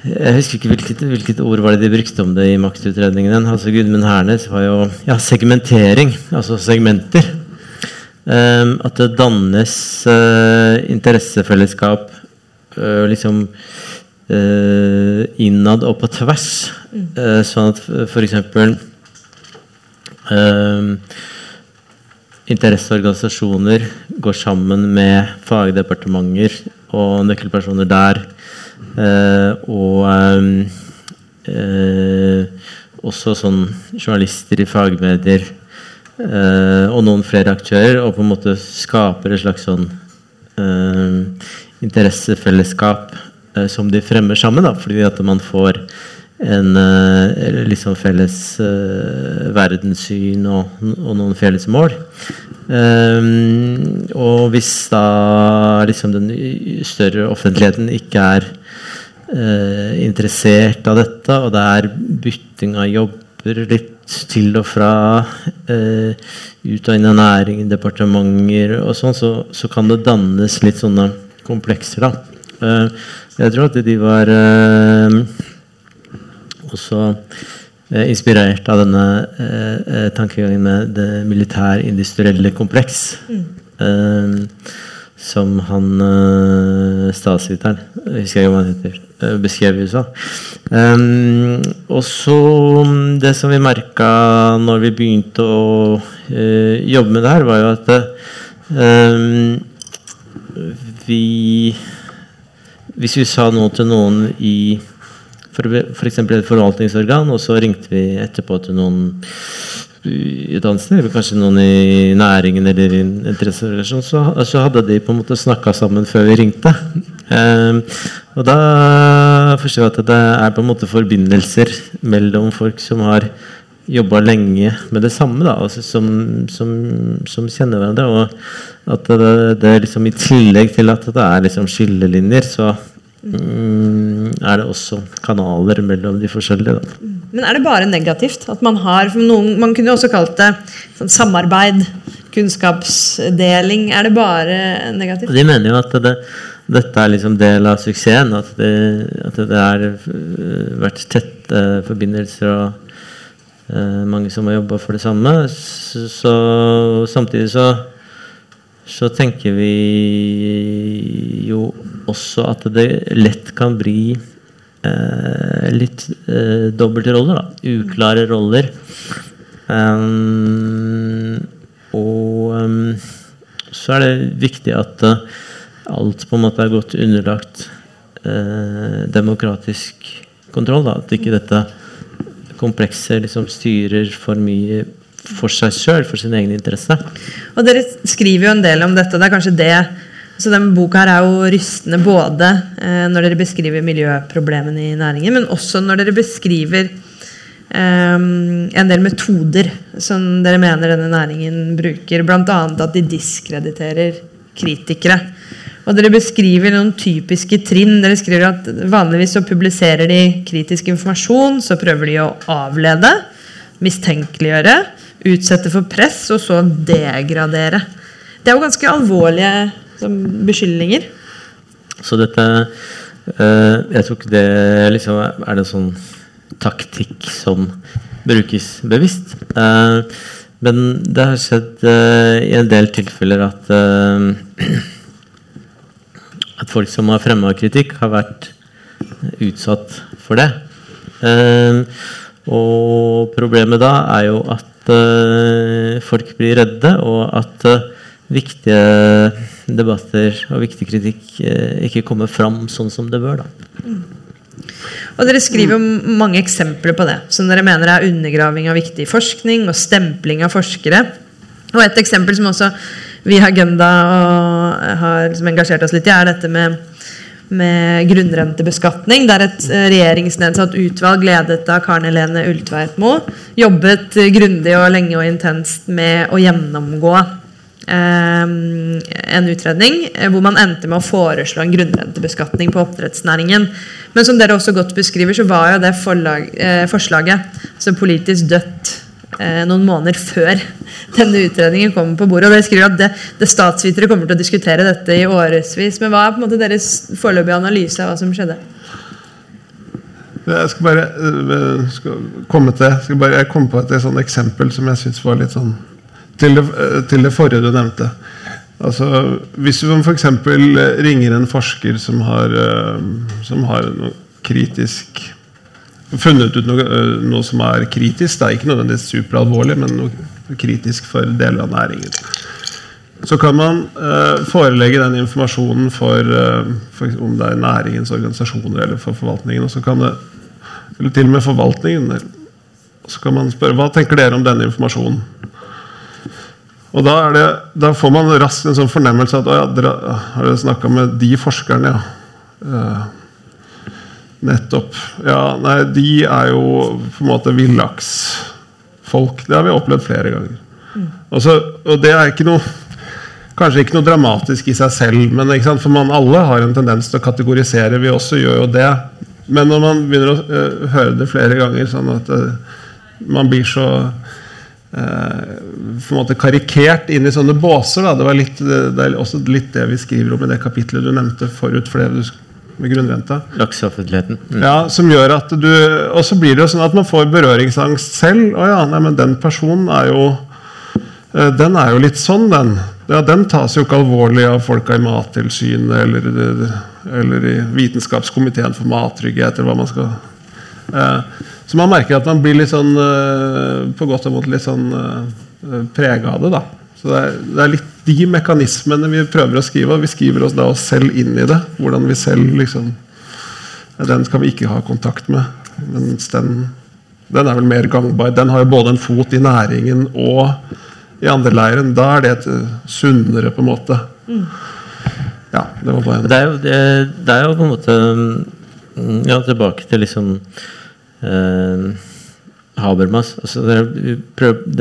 Jeg husker ikke hvilket, hvilket, ord var det de brukte om det i maktutredningen. Altså Gudmund Hernes var jo ja, segmentering, altså segmenter. Um, at det dannes uh, interessefellesskap uh, liksom uh, innad og på tvers. Mm. sånn at f.eks. Uh, interesseorganisasjoner går sammen med fagdepartementer og nøkkelpersoner der. Eh, og eh, også sånn journalister i fagmedier eh, og noen flere aktører. Og på en måte skaper et slags sånn eh, interessefellesskap eh, som de fremmer sammen. Da, fordi at man får en uh, liksom felles uh, verdenssyn og, og, noen felles mål. Um, og hvis da liksom den større offentligheten ikke er uh, interessert av dette, og det er bytting av jobber litt til og fra, ut og inn av næring, departementer og sånn, så, så, kan det dannes litt sånne komplekser, da. jeg tror at de var også eh, inspirert av denne eh, eh tankegangen med det militærindustrielle kompleks. Mm. Eh, som han eh, statsviteren, husker jeg hva han heter, eh, beskrev i USA. Um, og så mm, Det som vi merka når vi begynte å uh, jobbe med det her, var jo at um, vi Hvis vi sa noe til noen i f.eks. For et forvaltningsorgan, og så ringte vi etterpå til noen i et annet sted, kanskje noen i næringen eller i interesserelasjon, så, så, hadde de på en måte snakka sammen før vi ringte. Um, og da forstår jeg at det er på en måte forbindelser mellom folk som har jobba lenge med det samme, da, altså som, som, som, kjenner hverandre. Og at det, det liksom i tillegg til at det er liksom skillelinjer, så mm, er det også kanaler mellom de forskjellige. Da. Men er det bare negativt? At man har noen, Man kunne jo også kalt det sånn samarbeid, kunnskapsdeling. Er det bare negativt? De mener jo at det, dette er liksom del av suksessen. At det, at det har vært tette forbindelser og eh, mange som har jobba for det samme. Så, så samtidig så så tenker vi jo også at det lett kan bli eh, litt eh, dobbelte roller. Da. Uklare roller. Um, og um, så er det viktig at uh, alt på en måte er godt underlagt uh, demokratisk kontroll. Da. At ikke dette komplekset liksom styrer for mye for seg sjøl, for sin egen interesse. Og Dere skriver jo en del om dette. Det er kanskje det så denne boka her er jo rystende både eh, når dere beskriver miljøproblemene i næringen, men også når dere beskriver eh, en del metoder som dere mener denne næringen bruker. Bl.a. at de diskrediterer kritikere. Og dere beskriver noen typiske trinn. Dere skriver at Vanligvis så publiserer de kritisk informasjon, så prøver de å avlede, mistenkeliggjøre, utsette for press, og så degradere. Det er jo ganske alvorlige som beskyldninger. Så dette eh, Jeg tror ikke det liksom er det sånn taktikk som brukes bevisst. Eh, men det har skjedd eh, i en del tilfeller at at folk som har fremma kritikk, har vært utsatt for det. Og problemet da er jo at folk blir redde, og at viktige debatter og viktig kritikk eh, ikke kommer fram sånn som det bør. da. Mm. Og Dere skriver jo mange eksempler på det, som dere mener er undergraving av viktig forskning og stempling av forskere. Og Et eksempel som også vi i Agenda har liksom engasjert oss litt i, er dette med, med grunnrentebeskatning. Der et eh, regjeringsnedsatt utvalg ledet av Karen Helene Ultveitmo jobbet grundig og lenge og intenst med å gjennomgå en utredning eh, hvor man endte med å foreslå en grunnrentebeskatning på oppdrettsnæringen. Men som dere også godt beskriver, så var jo det forlag, eh, forslaget så politisk dødt eh, noen måneder før denne utredningen kommer på bordet. og Dere skriver at det, det statsvitere kommer til å diskutere dette i årevis. Men hva er på en måte deres foreløpige analyse av hva som skjedde? Jeg skal bare skal komme til, skal bare, jeg kom på et, et eksempel som jeg syns var litt sånn til det, til det, forrige du nevnte. Altså, hvis du f.eks. ringer en forsker som har, eh, som har noe kritisk funnet ut noe, eh, noe, som er kritisk, det er ikke nødvendigvis superalvorlig, men noe kritisk for deler av næringen. Så kan man eh, forelegge den informasjonen for, for, om det er næringens organisasjoner eller for forvaltningen. og så kan det, Eller til og med forvaltningen. Så kan man spørre hva tenker dere om denne informasjonen. Og da, det, da, får man raskt en sånn fornemmelse at ja, dere har dere snakka med de forskerne, ja. Uh, nettopp. Ja, nei, de er jo på en måte villaksfolk. Det har vi opplevd flere ganger. Mm. Og, så, og, det er ikke noe Kanskje ikke noe dramatisk i seg selv, men for man alle har en tendens til å kategorisere. Vi også gjør jo det. Men når man begynner å uh, høre det flere ganger, sånn at uh, man blir så på en måte karikert inn i sånne båser. Da. Det, var litt, det er også litt det vi skriver om i det kapitlet du nevnte forut for det med grunnrenta. Lakseoffentligheten. Mm. Ja, som gjør at du, Og så blir det jo sånn at man får berøringsangst selv. Å ja, nei, men den personen er jo eh, Den er jo litt sånn, den. Ja, den tas jo ikke alvorlig av folka i Mattilsynet eller, eller i Vitenskapskomiteen for mattrygghet, eller hva man skal eh, så man merker at man blir litt sånn eh, på godt og vondt litt sånn uh, prega av det. da. Så det er, det er, litt de mekanismene vi prøver å skrive, og vi skriver oss da oss selv inn i det. Hvordan vi selv liksom Den skal vi ikke ha kontakt med. Mens den, den er vel mer gangbar. Den har jo både en fot i næringen og i andre leiren. Da er det et eh, sunnere, på en måte. Ja, det var bare en Det er jo, det, det er jo på en måte mm, Ja, tilbake til liksom eh, Habermas. Altså det,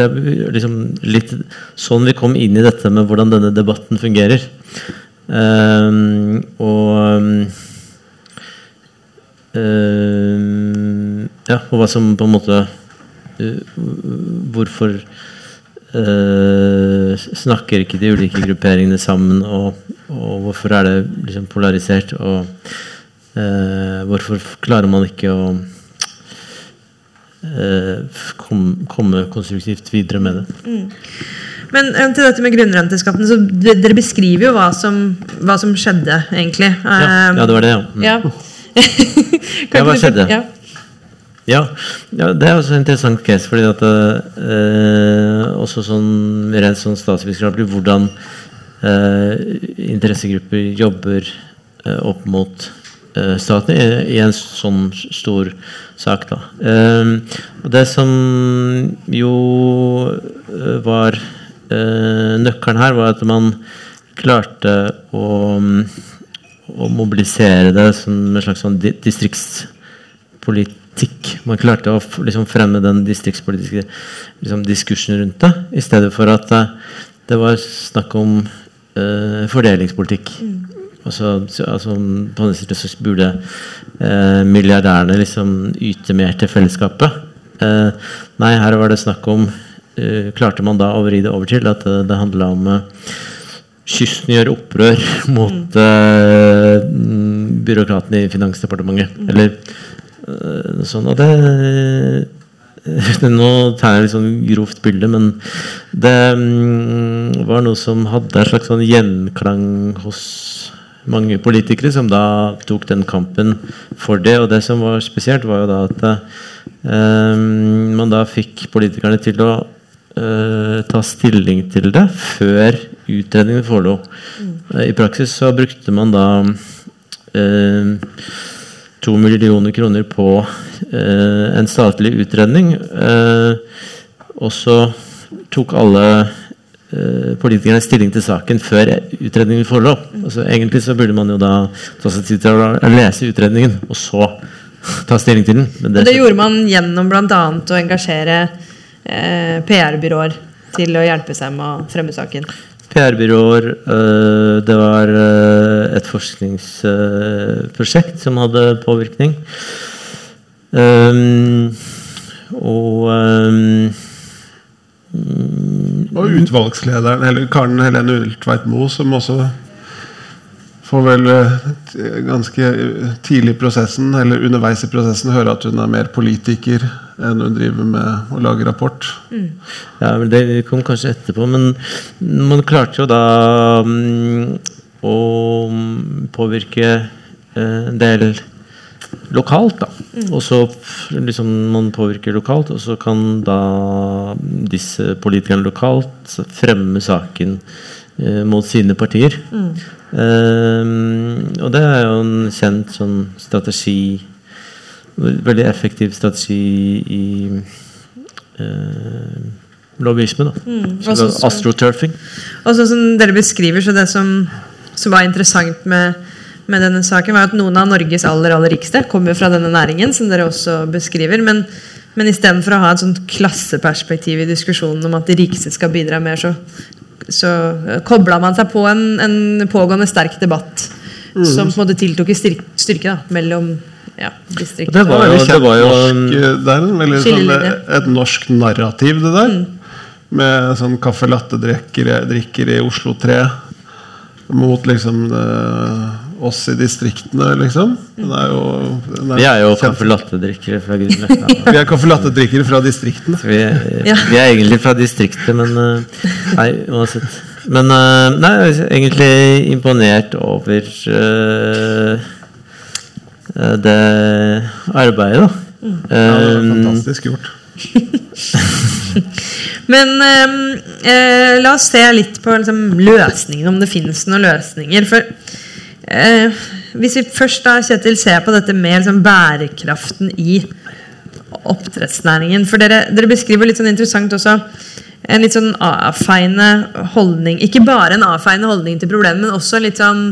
er, liksom litt sånn vi kom inn i dette med hvordan denne debatten fungerer. Eh, og eh, Ja, og hva som på en måte eh, Hvorfor eh, snakker ikke de ulike grupperingene sammen, og, og hvorfor er det liksom polarisert? Og eh, hvorfor klarer man ikke å eh, kom, komme konstruktivt videre med det? Men eh, til dette med grunnrenteskatten, så dere beskriver jo hva som, hva som skjedde, egentlig. Ja, Eh, ja det var det, ja. Mm. ja. Ja, hva skjedde? Ja. Ja, det er også en interessant case. fordi at eh, også sånn rent sånn statsvitenskapelig hvordan eh, interessegrupper jobber eh, opp mot eh, staten i, en sånn stor sak. da. Eh, og det som jo eh, var eh, nøkkelen her, var at man klarte å, å mobilisere det som en slags sånn di distriktspolitikk. Man klarte å liksom fremme den distriktspolitiske liksom, diskursen rundt det, i stedet for at eh, det var snakk om uh, fordelingspolitikk. Altså, så, altså, på den siden så burde eh, milliardærene liksom yte mer til fellesskapet. Eh, nei, her var det snakk om eh, Klarte man da å vri det over til at eh, det handla om eh, Kysten gjør opprør mot eh, mm, byråkratene i Finansdepartementet. Eller eh, sånn. Og det Nå tegner jeg litt sånn grovt bilde, men det mm, var noe som hadde en slags sånn gjenklang hos mange politikere, som da tok den kampen for det. Og det som var spesielt, var jo da at eh, man da fikk politikerne til å eh, ta stilling til det før utredningen forelå. Mm. I praksis så brukte man da eh, to millioner kroner på eh, en statlig utredning. Eh, og så tok alle eh, politikerne stilling til saken før utredningen forelå. Altså, egentlig så burde man jo da ta seg tid til å lese utredningen, og så ta stilling til den. Men Og det gjorde man gjennom bl.a. å engasjere eh, PR-byråer til å hjelpe seg med å fremme saken. PR-byråer. øh, det var øh, et forskningsprosjekt som hadde påvirkning. Um, og um, Og utvalgslederen, eller Karen Helene Ulltveit Moe, som også får vel eh, ganske tidlig i prosessen, eller underveis i prosessen, høre at hun er mer politiker enn hun driver med å lage rapport. Ja, Det kom kanskje etterpå, men man klarte jo da um, å påvirke eh, en del lokalt. da. Og så liksom man påvirker lokalt, og så kan da disse politikerne lokalt fremme saken eh, mot sine partier. Eh, og det er jo en kjent sånn strategi Veldig effektiv strategi i eh, lobbyisme. da. mm. Også, astroturfing. Og sånn dere beskriver, så det som, som var interessant med, med denne saken, var at noen av Norges aller aller rikeste kommer fra denne næringen, som dere også beskriver. Men, men istedenfor å ha et sånt klasseperspektiv i diskusjonen om at de rikeste skal bidra mer, så, så kobla man seg på en, en pågående sterk debatt som på en måte tiltok i styrke, styrke da, mellom ja, distrikt Og det var jo, det var jo norsk, eh, det en veldig sånn, eh, et norsk narrativ, det der. Med sånn kaffe latte-drikker i Oslo 3 mot liksom eh, oss i distriktene, liksom. Den er jo, den Vi er jo kaffelattedrikkere caffè latte-drikkere fra Grünerløkka. Vi er caffè latte-drikkere fra distriktene. Vi, Ja. vi er egentlig fra distriktet, men eh, Nei, uansett. Men eh, nei, jeg er egentlig imponert over eh, eh, det arbeidet, da. Ja, det er Eh, fantastisk gjort. Men eh, la oss se litt på liksom, løsninger, om det finnes noen løsninger. For eh, Hvis vi først da, Kjetil, ser på dette med liksom, bærekraften i oppdrettsnæringen For dere, dere beskriver litt sånn interessant også en litt sånn avfeiende holdning. Ikke bare en avfeiende holdning til problemet, men også litt sånn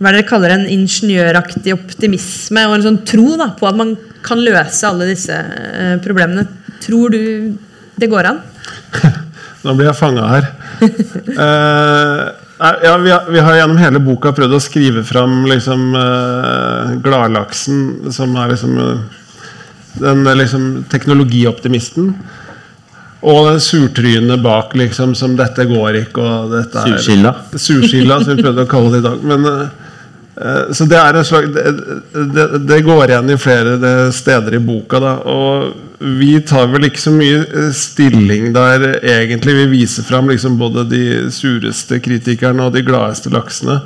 hva dere kaller en ingeniøraktig optimisme og en sånn tro da, på at man kan løse alle disse eh, problemene. Tror du det går an? Nå blir jeg fanga her. uh, ja, vi, har, vi, har, gjennom hele boka prøvd å skrive fram liksom, uh, gladlaksen, som er liksom uh, den liksom, teknologioptimisten. Og den surtrynet bak, liksom, som 'dette går ikke' og dette er Surskilla. Surskilla, som vi prøvde å kalle det i dag. Men, uh, så det er en slags det, det, det, går igjen i flere steder i boka. Da, og vi tar vel ikke så mye eh, stilling der egentlig. Vi viser fram liksom både de sureste kritikerne og de gladeste laksene.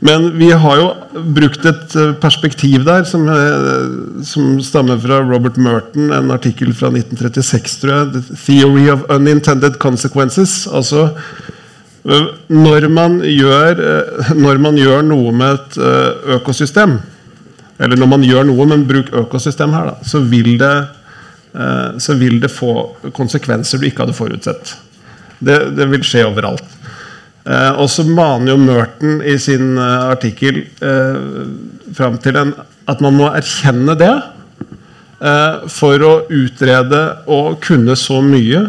Men vi har jo brukt et eh, perspektiv der som, eh, som, stammer fra Robert Merton, en artikkel fra 1936, tror jeg. The Theory of Unintended Consequences. Altså når man gjør, når man gjør noe med et økosystem, eller når man gjør noe, men bruk økosystem her, da, så vil det, så vil det få konsekvenser du ikke hadde forutsett. Det, det vil skje overalt. Eh, og så maner jo Merton i sin eh, artikkel eh, fram til en, at man må erkjenne det eh, for å utrede og kunne så mye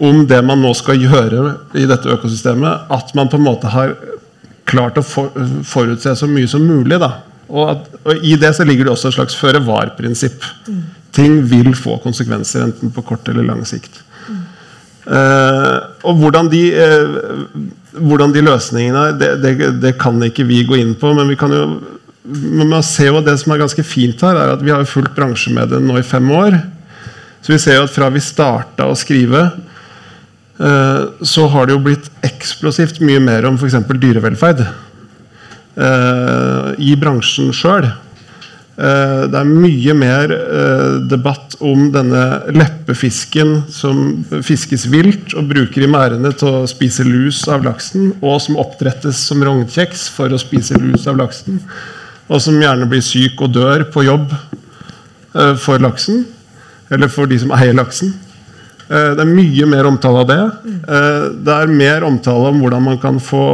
om det man nå skal gjøre i dette økosystemet, at man på en måte har klart å for, forutse så mye som mulig. Da. Og, at, og I det så ligger det også et slags føre var-prinsipp. Mm. Ting vil få konsekvenser, enten på kort eller lang sikt. Mm. Eh, og hvordan de, eh, hvordan de løsningene er, det, det, det, kan ikke vi gå inn på. Men vi kan jo men man ser jo at det som er ganske fint her, er at vi har fulgt bransje nå i fem år. Så vi ser jo at fra vi starta å skrive, eh, så har det jo blitt eksplosivt mye mer om f.eks. dyrevelferd i bransjen sjøl. Eh, det er mye mer eh, debatt om denne leppefisken som fiskes vilt og bruker i merdene til å spise lus av laksen, og som oppdrettes som rognkjeks for å spise lus av laksen. Og som gjerne blir syk og dør på jobb eh, for laksen. Eller for de som eier laksen. Det er mye mer omtale av det. Det er mer omtale om hvordan man kan få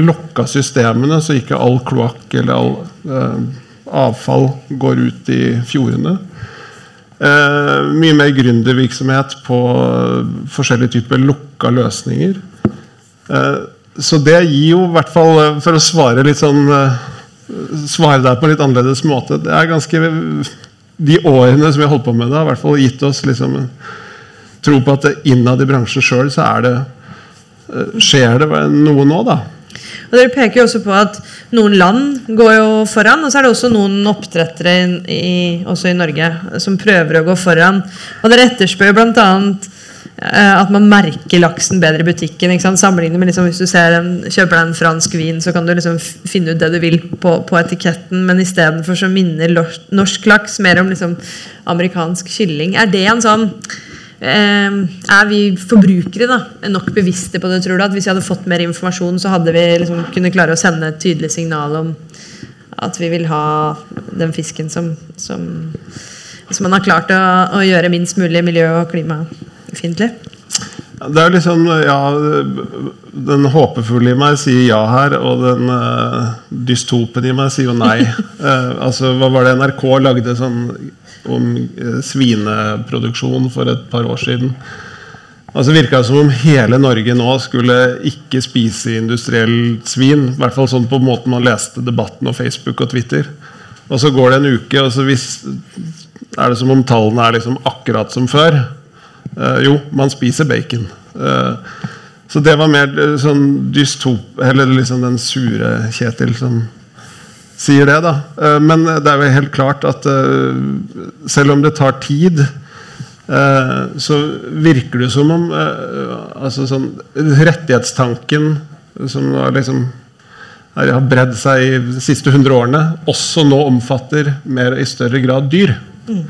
lokka systemene, så ikke all kloakk eller all avfall går ut i fjordene. Eh, mye mer gründervirksomhet på forskjellige typer lukka løsninger. Eh, så det gir jo, i hvert fall eh, for å svare litt sånn eh, Svare der på en litt annerledes måte Det er ganske De årene som vi har holdt på med det, har i hvert fall gitt oss liksom en tro på at innad i bransjen sjøl så er det eh, skjer det noe nå, da. Og Dere peker jo også på at noen land går jo foran, og så er det også noen oppdrettere i, også i Norge som prøver å gå foran. Og Dere etterspør bl.a. Eh, at man merker laksen bedre i butikken. Sammenlignet med liksom, Hvis du en, kjøper deg en fransk vin, så kan du liksom finne ut det du vil på, på etiketten, men istedenfor så minner norsk laks mer om liksom, amerikansk kylling. Er det en sånn er vi forbrukere da, nok bevisste på det, tror du? At hvis vi hadde fått mer informasjon, så hadde vi liksom kunne klare å sende et tydelig signal om at vi vil ha den fisken som, som, som man har klart å, å, gjøre minst mulig miljø- og klimafiendtlig? Det er liksom, ja, Den håpefulle i meg sier ja her, og den uh, dystopen i meg sier jo nei. uh, altså, Hva var det NRK lagde sånn om eh, svineproduksjon for et par år siden. Altså virka som om hele Norge nå skulle ikke spise industrielt svin. I hvert fall sånn på måten man leste debatten og Facebook og Twitter. Og så går det en uke, og så hvis, er det som om tallene er liksom akkurat som før. Uh, jo, man spiser bacon. Uh, så det var mer sånn dystop Eller liksom den sure Kjetil som sier det, da. Eh, men det er jo helt klart at eh, selv om det tar tid, eh, så virker det som om altså sånn, rettighetstanken som liksom har bredd seg i de siste hundre årene, også nå omfatter mer i større grad dyr. Mm.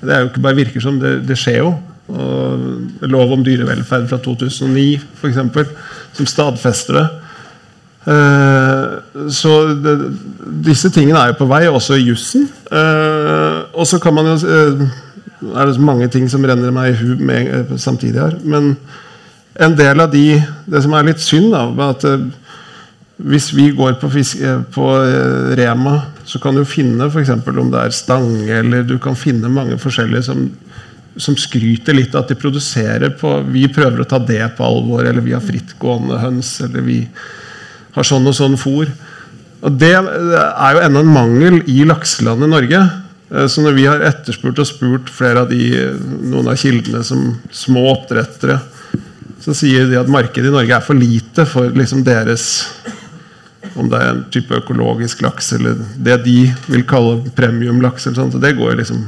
Det er jo ikke bare virker som, det, det skjer jo. Og lov om dyrevelferd fra 2009 for eksempel, som stadfester det. Så det, disse tingene er jo på vei, også i jussen. Eh, og så kan man jo eh, er det mange ting som renner meg i hu med, eh, samtidig her. Men en del av de Det som er litt synd, da, er at eh, hvis vi går på, fisk, eh, på Rema, så kan du finne f.eks. om det er stange, eller du kan finne mange forskjellige som, som skryter litt av at de produserer på Vi prøver å ta det på alvor, eller vi har frittgående høns, eller vi har sånn og sånn fôr. Og Det er jo ennå en mangel i lakselandet Norge. Eh, Så når vi har etterspurt og spurt flere av de, noen av kildene som små oppdrettere, så sier de at markedet i Norge er for lite for liksom deres Om det er en type økologisk laks eller det de vil kalle premiumlaks. eller så Det går liksom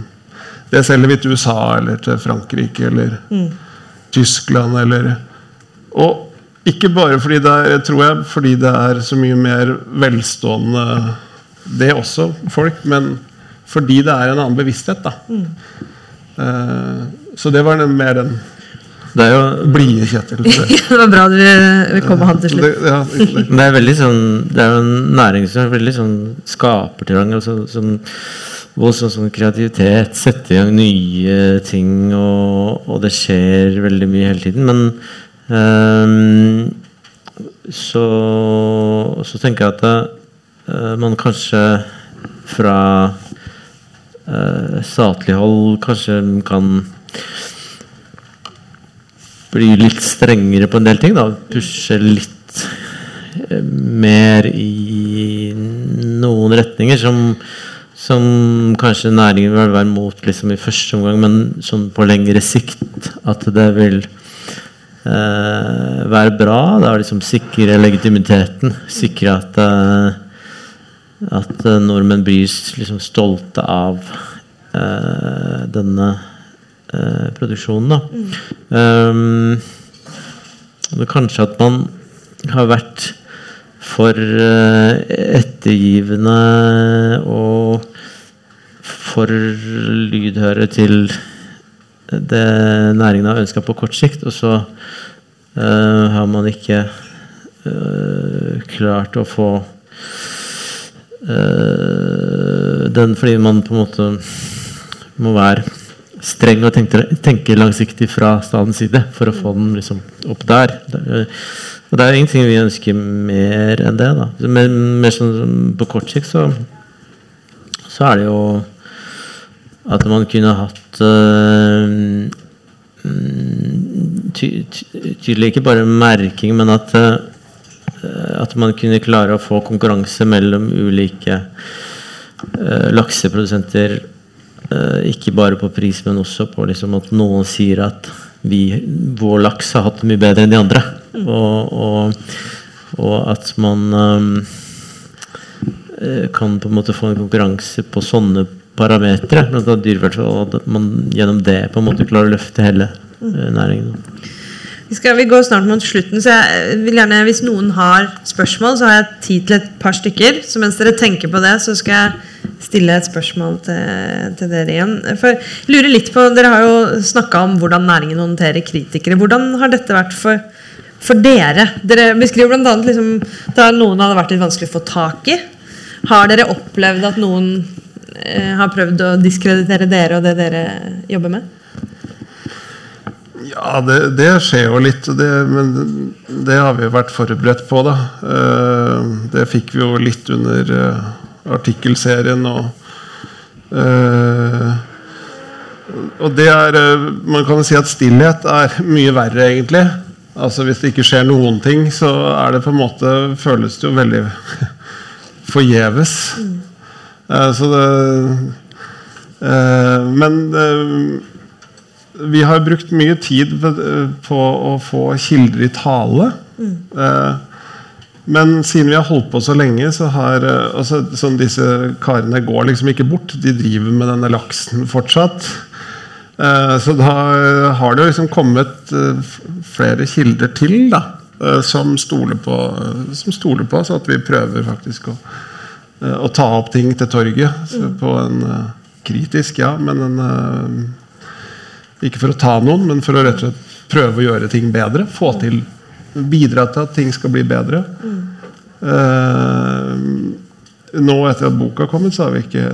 Det selger vi til USA eller til Frankrike eller Tyskland eller Og ikke bare fordi det er, tror jeg, fordi det er så mye mer velstående Det også, folk, men fordi det er en annen bevissthet. da Eh, Så det var den, mer den Det er jo blide Kjetil. det var bra du vi kom med han til slutt. Det, ja, det, Det er veldig sånn Det er jo en næring som er veldig sånn skapertrang. Altså, sånn, voldsom sånn kreativitet. Sette i gang nye ting, og, og det skjer veldig mye hele tiden. Men så, så tenker jeg at eh, man kanskje fra eh, statlig hold kanskje kan bli litt strengere på en del ting. da Pushe litt eh, mer i noen retninger som, som kanskje næringen vil være mot liksom, i første omgang, men sånn på lengre sikt at det vil eh, være bra. Da liksom sikre legitimiteten. Sikre at uh, at eh, nordmenn blir liksom stolte av uh, denne produksjonen. Da. Um, kanskje at man har vært for ettergivende og for lydhøre til det næringen har ønska på kort sikt, og så uh, har man ikke uh, klart å få uh, den fordi man på en måte må være streng og tenke, tenke langsiktig fra statens side for å få den liksom opp der. Er- og det er ingenting vi ønsker mer enn det. da Men mer sånn på kort sikt så, så er det jo at man kunne hatt øh, mm, ty, ty, tydelig ikke bare merking, men at øh, at man kunne klare å få konkurranse mellom ulike uh, lakseprodusenter. Uh, ikke bare på pris, men også på liksom at noen sier at vi, vår laks har hatt det mye bedre enn de andre. Og, og, og at man eh, kan på en måte få en konkurranse på sånne parametere, annet dyrevelferd, og at man gjennom det på en måte klarer å løfte hele eh, næringen. Vi, skal, vi går snart mot slutten, så jeg vil gjerne, hvis noen har spørsmål, så har jeg tid til et par stykker. Så mens dere tenker på det, så skal jeg stille et spørsmål til, til dere igjen. For jeg lurer litt på, Dere har jo snakka om hvordan næringen håndterer kritikere. Hvordan har dette vært for, for dere? Dere beskriver bl.a. Liksom, da noen hadde vært litt vanskelig å få tak i. Har dere opplevd at noen eh, har prøvd å diskreditere dere og det dere jobber med? ja, det, det skjer jo litt, det, men det har vi vært forberedt på. da Eh, Det fikk vi jo litt under eh, artikkelserien. og eh, og det er eh, Man kan jo si at stillhet er mye verre, egentlig. Altså Hvis det ikke skjer noen ting, så er det på en måte føles det jo veldig forgjeves. Eh, Så det eh, Men eh, vi har brukt mye tid på å få kilder i tale. Eh, Men siden vi har holdt på så lenge, så har eh, altså, sånn disse karene går liksom ikke bort. De driver med denne laksen fortsatt. Eh, Så da eh, har det liksom kommet eh, flere kilder til da, eh, som stoler på, som stoler på så at vi prøver faktisk å, eh, å ta opp ting til torget så på en eh, kritisk, ja, men en eh, ikke for å ta noen, men for å rett og slett prøve å gjøre ting bedre. Få til Bidra til at ting skal bli bedre. Eh, nå etter at boka har kommet, så har vi ikke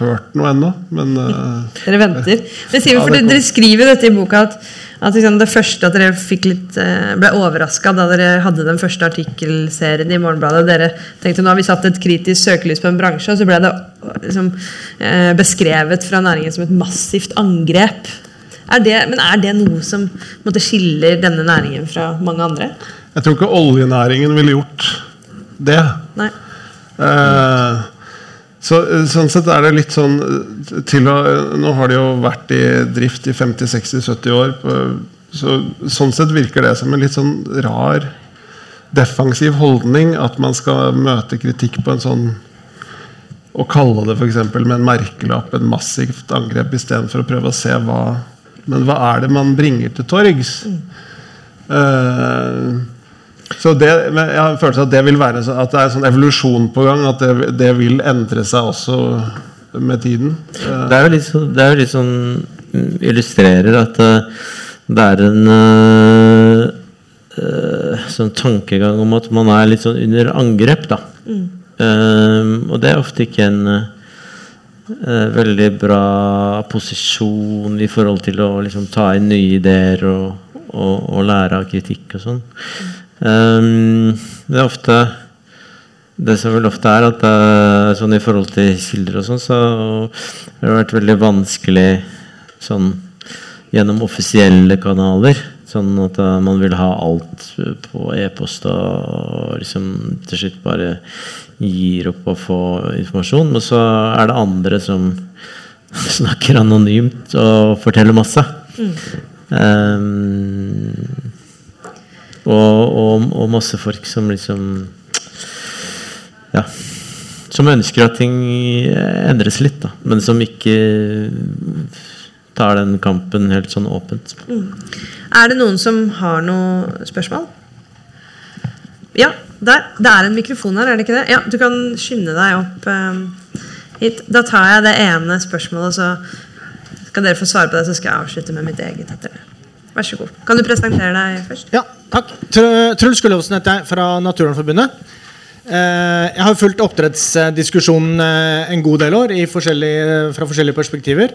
hørt noe ennå. Men eh, Dere venter. Men sier Ja, for det dere, skriver dette i boka at, at liksom det første at dere litt, eh, ble overraska da dere hadde den første artikkelserien i Morgenbladet. Dere tenkte nå har vi satt et kritisk søkelys på en bransje, og så ble det liksom, eh, beskrevet fra næringen som et massivt angrep. Er det, men er det noe som måtte, skiller denne næringen fra mange andre? jeg tror ikke oljenæringen ville gjort det. Nei. Eh, så, sånn sett er det litt sånn eh, til å, Nå har de jo vært i drift i 50-60-70 år. På, så, sånn sett virker det som en litt sånn rar defensiv holdning at man skal møte kritikk på en sånn Å kalle det f.eks. med en merkelapp en massivt angrep istedenfor å prøve å se hva Men hva er det man bringer til torgs? Eh, så det, men jeg har en at det vil være at det er en sånn evolusjon på gang. At det, det vil endre seg også med tiden. Det er jo litt, sånn, det er jo litt sånn mm, Illustrerer at eh, det er en eh, eh, sånn tankegang om at man er litt sånn under angrep, da. Eh, og det er ofte ikke en uh, veldig bra posisjon i forhold til å liksom, ta inn nye ideer og, og, og lære av kritikk og sånn. Eh, det er ofte det som vel ofte er at eh, sånn i forhold til kilder og sånn, så har det vært veldig vanskelig sånn gjennom offisielle kanaler. Sånn at eh, man vil ha alt på e-post og liksom til slutt bare gir opp å få informasjon. Men så er det andre som snakker anonymt og forteller masse. Um, og, og, og masse folk som liksom ja, som ønsker at ting endres litt, da, men som ikke tar den kampen helt sånn åpent. Er det noen som har noe spørsmål? Ja, der. Det er en mikrofon her, er det ikke det? Ja, Du kan skynde deg opp eh, hit. Da tar jeg det ene spørsmålet, så skal dere få svare på det. Så skal jeg avslutte med mitt eget etter det. Vær så god. Kan du presentere deg først? Ja, takk. Truls Gullovsen heter jeg, fra Naturvernforbundet. Eh, Jeg har fulgt oppdrettsdiskusjonen eh, en god del år forskjellige, fra forskjellige perspektiver.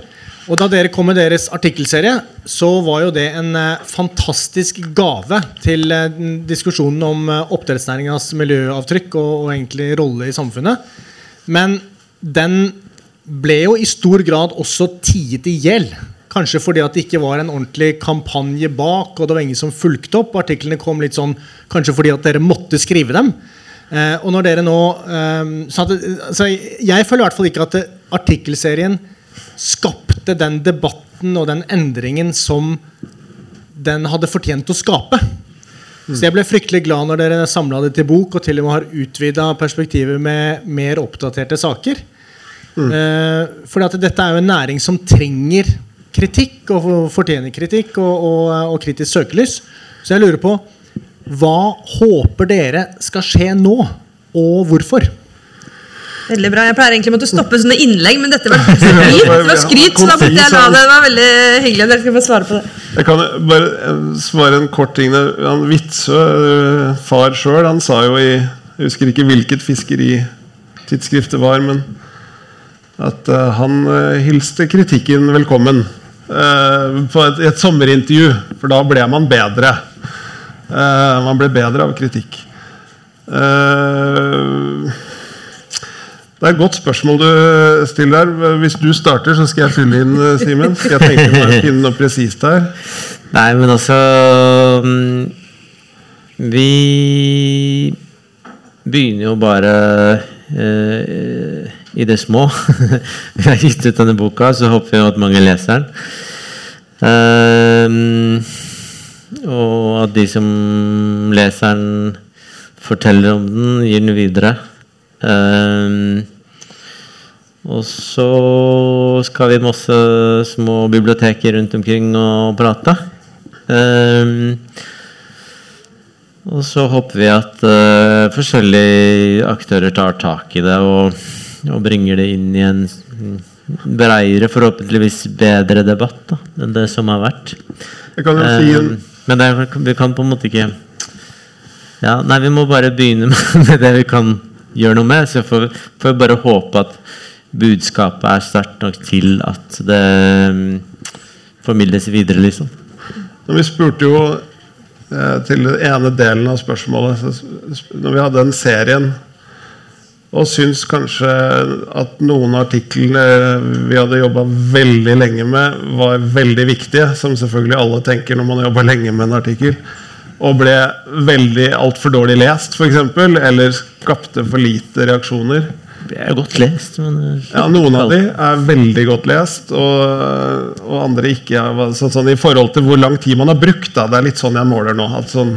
Og da dere kom med deres artikkelserie, så var jo det en eh, fantastisk gave til diskusjonen om oppdrettsnæringas miljøavtrykk og, og egentlig rolle i samfunnet. Men den ble jo i stor grad også tiet i hjel. Kanskje fordi at det ikke var en ordentlig kampanje bak, og det var ingen som fulgte opp. Artiklene kom litt sånn kanskje fordi at dere måtte skrive dem. Eh, og når dere nå eh, så at, så Jeg føler i hvert fall ikke at det, artikkelserien skapte den debatten og den endringen som den hadde fortjent å skape. Så jeg ble fryktelig glad når dere samla det til bok og til og med har utvida perspektivet med mer oppdaterte saker. Eh, fordi at dette er jo en næring som trenger kritikk og fortjener kritikk og, og, og kritisk søkelys. Så jeg lurer på hva håper dere skal skje nå, og hvorfor? Veldig bra. Jeg pleier egentlig å måtte stoppe sånne innlegg, men dette var skryt. Det var skryt så da måtte jeg la det. Det var veldig hyggelig at dere skulle få svare på det. Jeg kan bare eh, svare en kort ting. Han Witzøe, eh, far sjøl, han sa jo i Jeg husker ikke hvilket fiskeritidsskrift det var, men at eh, han hilste kritikken velkommen. Eh, et, et sommerintervju, for da ble man bedre. Eh, man ble bedre av kritikk. Eh, det er et godt spørsmål du stiller der. Hvis du starter, så skal jeg fylle inn, Simen. Skal jeg tenke meg å finne noe presist her? Nei, men altså mm, Vi begynner jo bare eh, i det små. Vi har gitt ut denne boka, så håper vi at mange leser den. Ehm, og at de som leser den, forteller om den, gir den videre. Ehm, og så skal vi masse små biblioteker rundt omkring og prate. Um, og så håper vi at uh, forskjellige aktører tar tak i det og, og bringer det inn i en breiere, forhåpentligvis bedre debatt da, enn det som har vært. Jeg kan jo si en, Ehm, men det, vi kan på en måte ikke ja, Nei, vi må bare begynne med, det vi kan gjøre noe med. Så får jeg bare håpe at budskapet er sterkt nok til at det mm, formidles videre, liksom. Når vi spurte jo eh, til den ene delen av spørsmålet så Når vi hadde den serien og syns kanskje at noen av artiklene vi hadde jobba veldig lenge med, var veldig viktige, som selvfølgelig alle tenker når man jobber lenge med en artikkel, og ble veldig altfor dårlig lest, f.eks., eller skapte for lite reaksjoner. Det er godt lest, men eh, Ja, Noen av de er veldig godt lest, og, og andre ikke. Sånn, sånn, I forhold til hvor lang tid man har brukt. Da, det er litt sånn jeg måler nå. At sånn,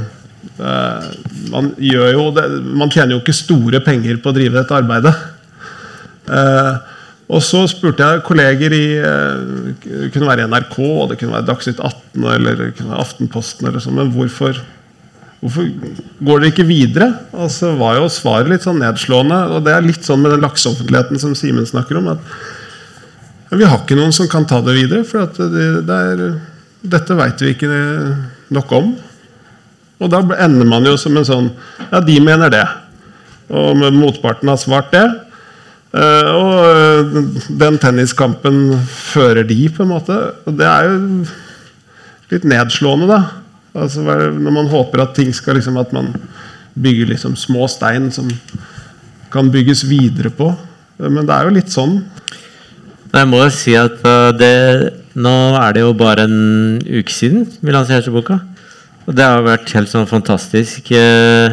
man, gjør jo det, man tjener jo ikke store penger på å drive dette arbeidet. Eh, og så spurte jeg kolleger i eh, Det kunne være NRK, det kunne være Dagsnytt 18 eller Aftenposten. Eller sånt, men hvorfor, hvorfor går dere ikke videre? Og så var jo svaret litt sånn nedslående. Og det er litt sånn med den lakseoffentligheten som Simen snakker om. at Vi har ikke noen som kan ta det videre. For det, det er, dette veit vi ikke nok om. Og da ender man jo som en sånn Ja, de mener det. Og motparten har svart det. Eh, og eh, den tenniskampen fører de, på en måte. Og det er jo litt nedslående, da. Altså, når man håper at ting skal liksom At man bygger liksom små stein som kan bygges videre på. Eh, Men det er jo litt sånn. Jeg må jo si at det Nå er det jo bare en uke siden vi lanserte boka. Og det har vært helt sånn fantastisk. eh,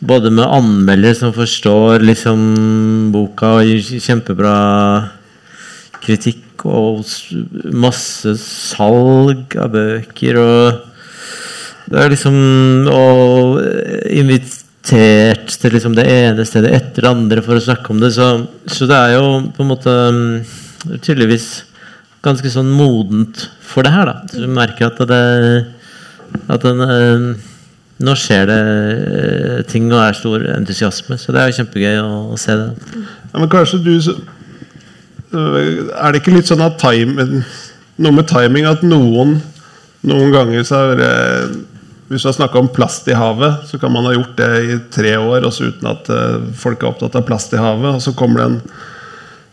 både med anmeldere som forstår liksom boka og gir kjempebra kritikk, og masse salg av bøker og Det er liksom Og eh, invitert til liksom det ene stedet etter det andre for å snakke om det. Så, så det er jo på en måte mm, tydeligvis ganske sånn modent for det her, da. Så du merker at det At den eh, Nå skjer det eh, ting og er stor entusiasme. Så det er jo kjempegøy å, å se det. Ja, men kanskje du øh, Er det ikke litt sånn at time, noe med timing at noen noen ganger så er det Hvis du har snakka om plast i havet, så kan man ha gjort det i tre år også uten at folk er opptatt av plast i havet. Og så kommer det en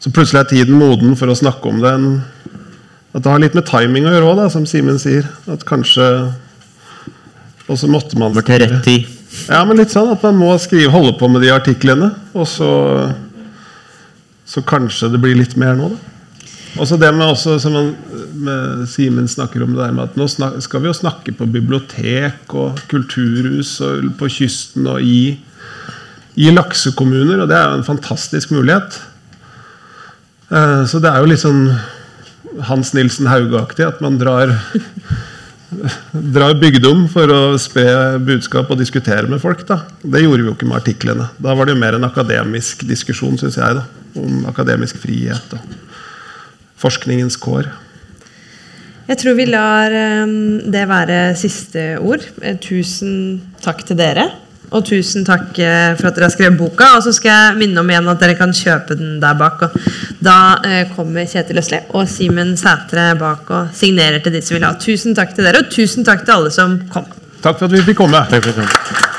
Så plutselig er tiden moden for å snakke om det. At det har litt med timing å gjøre òg, som Simen sier. At kanskje Og så måtte man tid. ja, men litt sånn at man må skrive, holde på med de artiklene, og så Så kanskje det blir litt mer nå, da. Og så det med også, som man, med Simen snakker om det der med at nå snak, skal vi jo snakke på bibliotek og kulturhus og på kysten og i, i laksekommuner, og det er jo en fantastisk mulighet. Eh, Så det er jo litt sånn Hans Nilsen Hauge-aktig at man drar drar bygdom for å spre budskap og diskutere med folk. da. Det gjorde vi jo ikke med artiklene. Da var det jo mer en akademisk diskusjon, syns jeg, da, om akademisk frihet og forskningens kår. Jeg tror vi lar eh, det være siste ord. Eh, Tusen takk til dere. Og tusen takk eh, for at dere har skrevet boka. Og så skal jeg minne om igjen at dere kan kjøpe den der bak. Og da eh, kommer Kjetil Østli og Simen Sætre bak og signerer til de som vil ha. Tusen takk til dere, og tusen takk til alle som kom. Takk for at vi fikk komme. Takk for at du kom.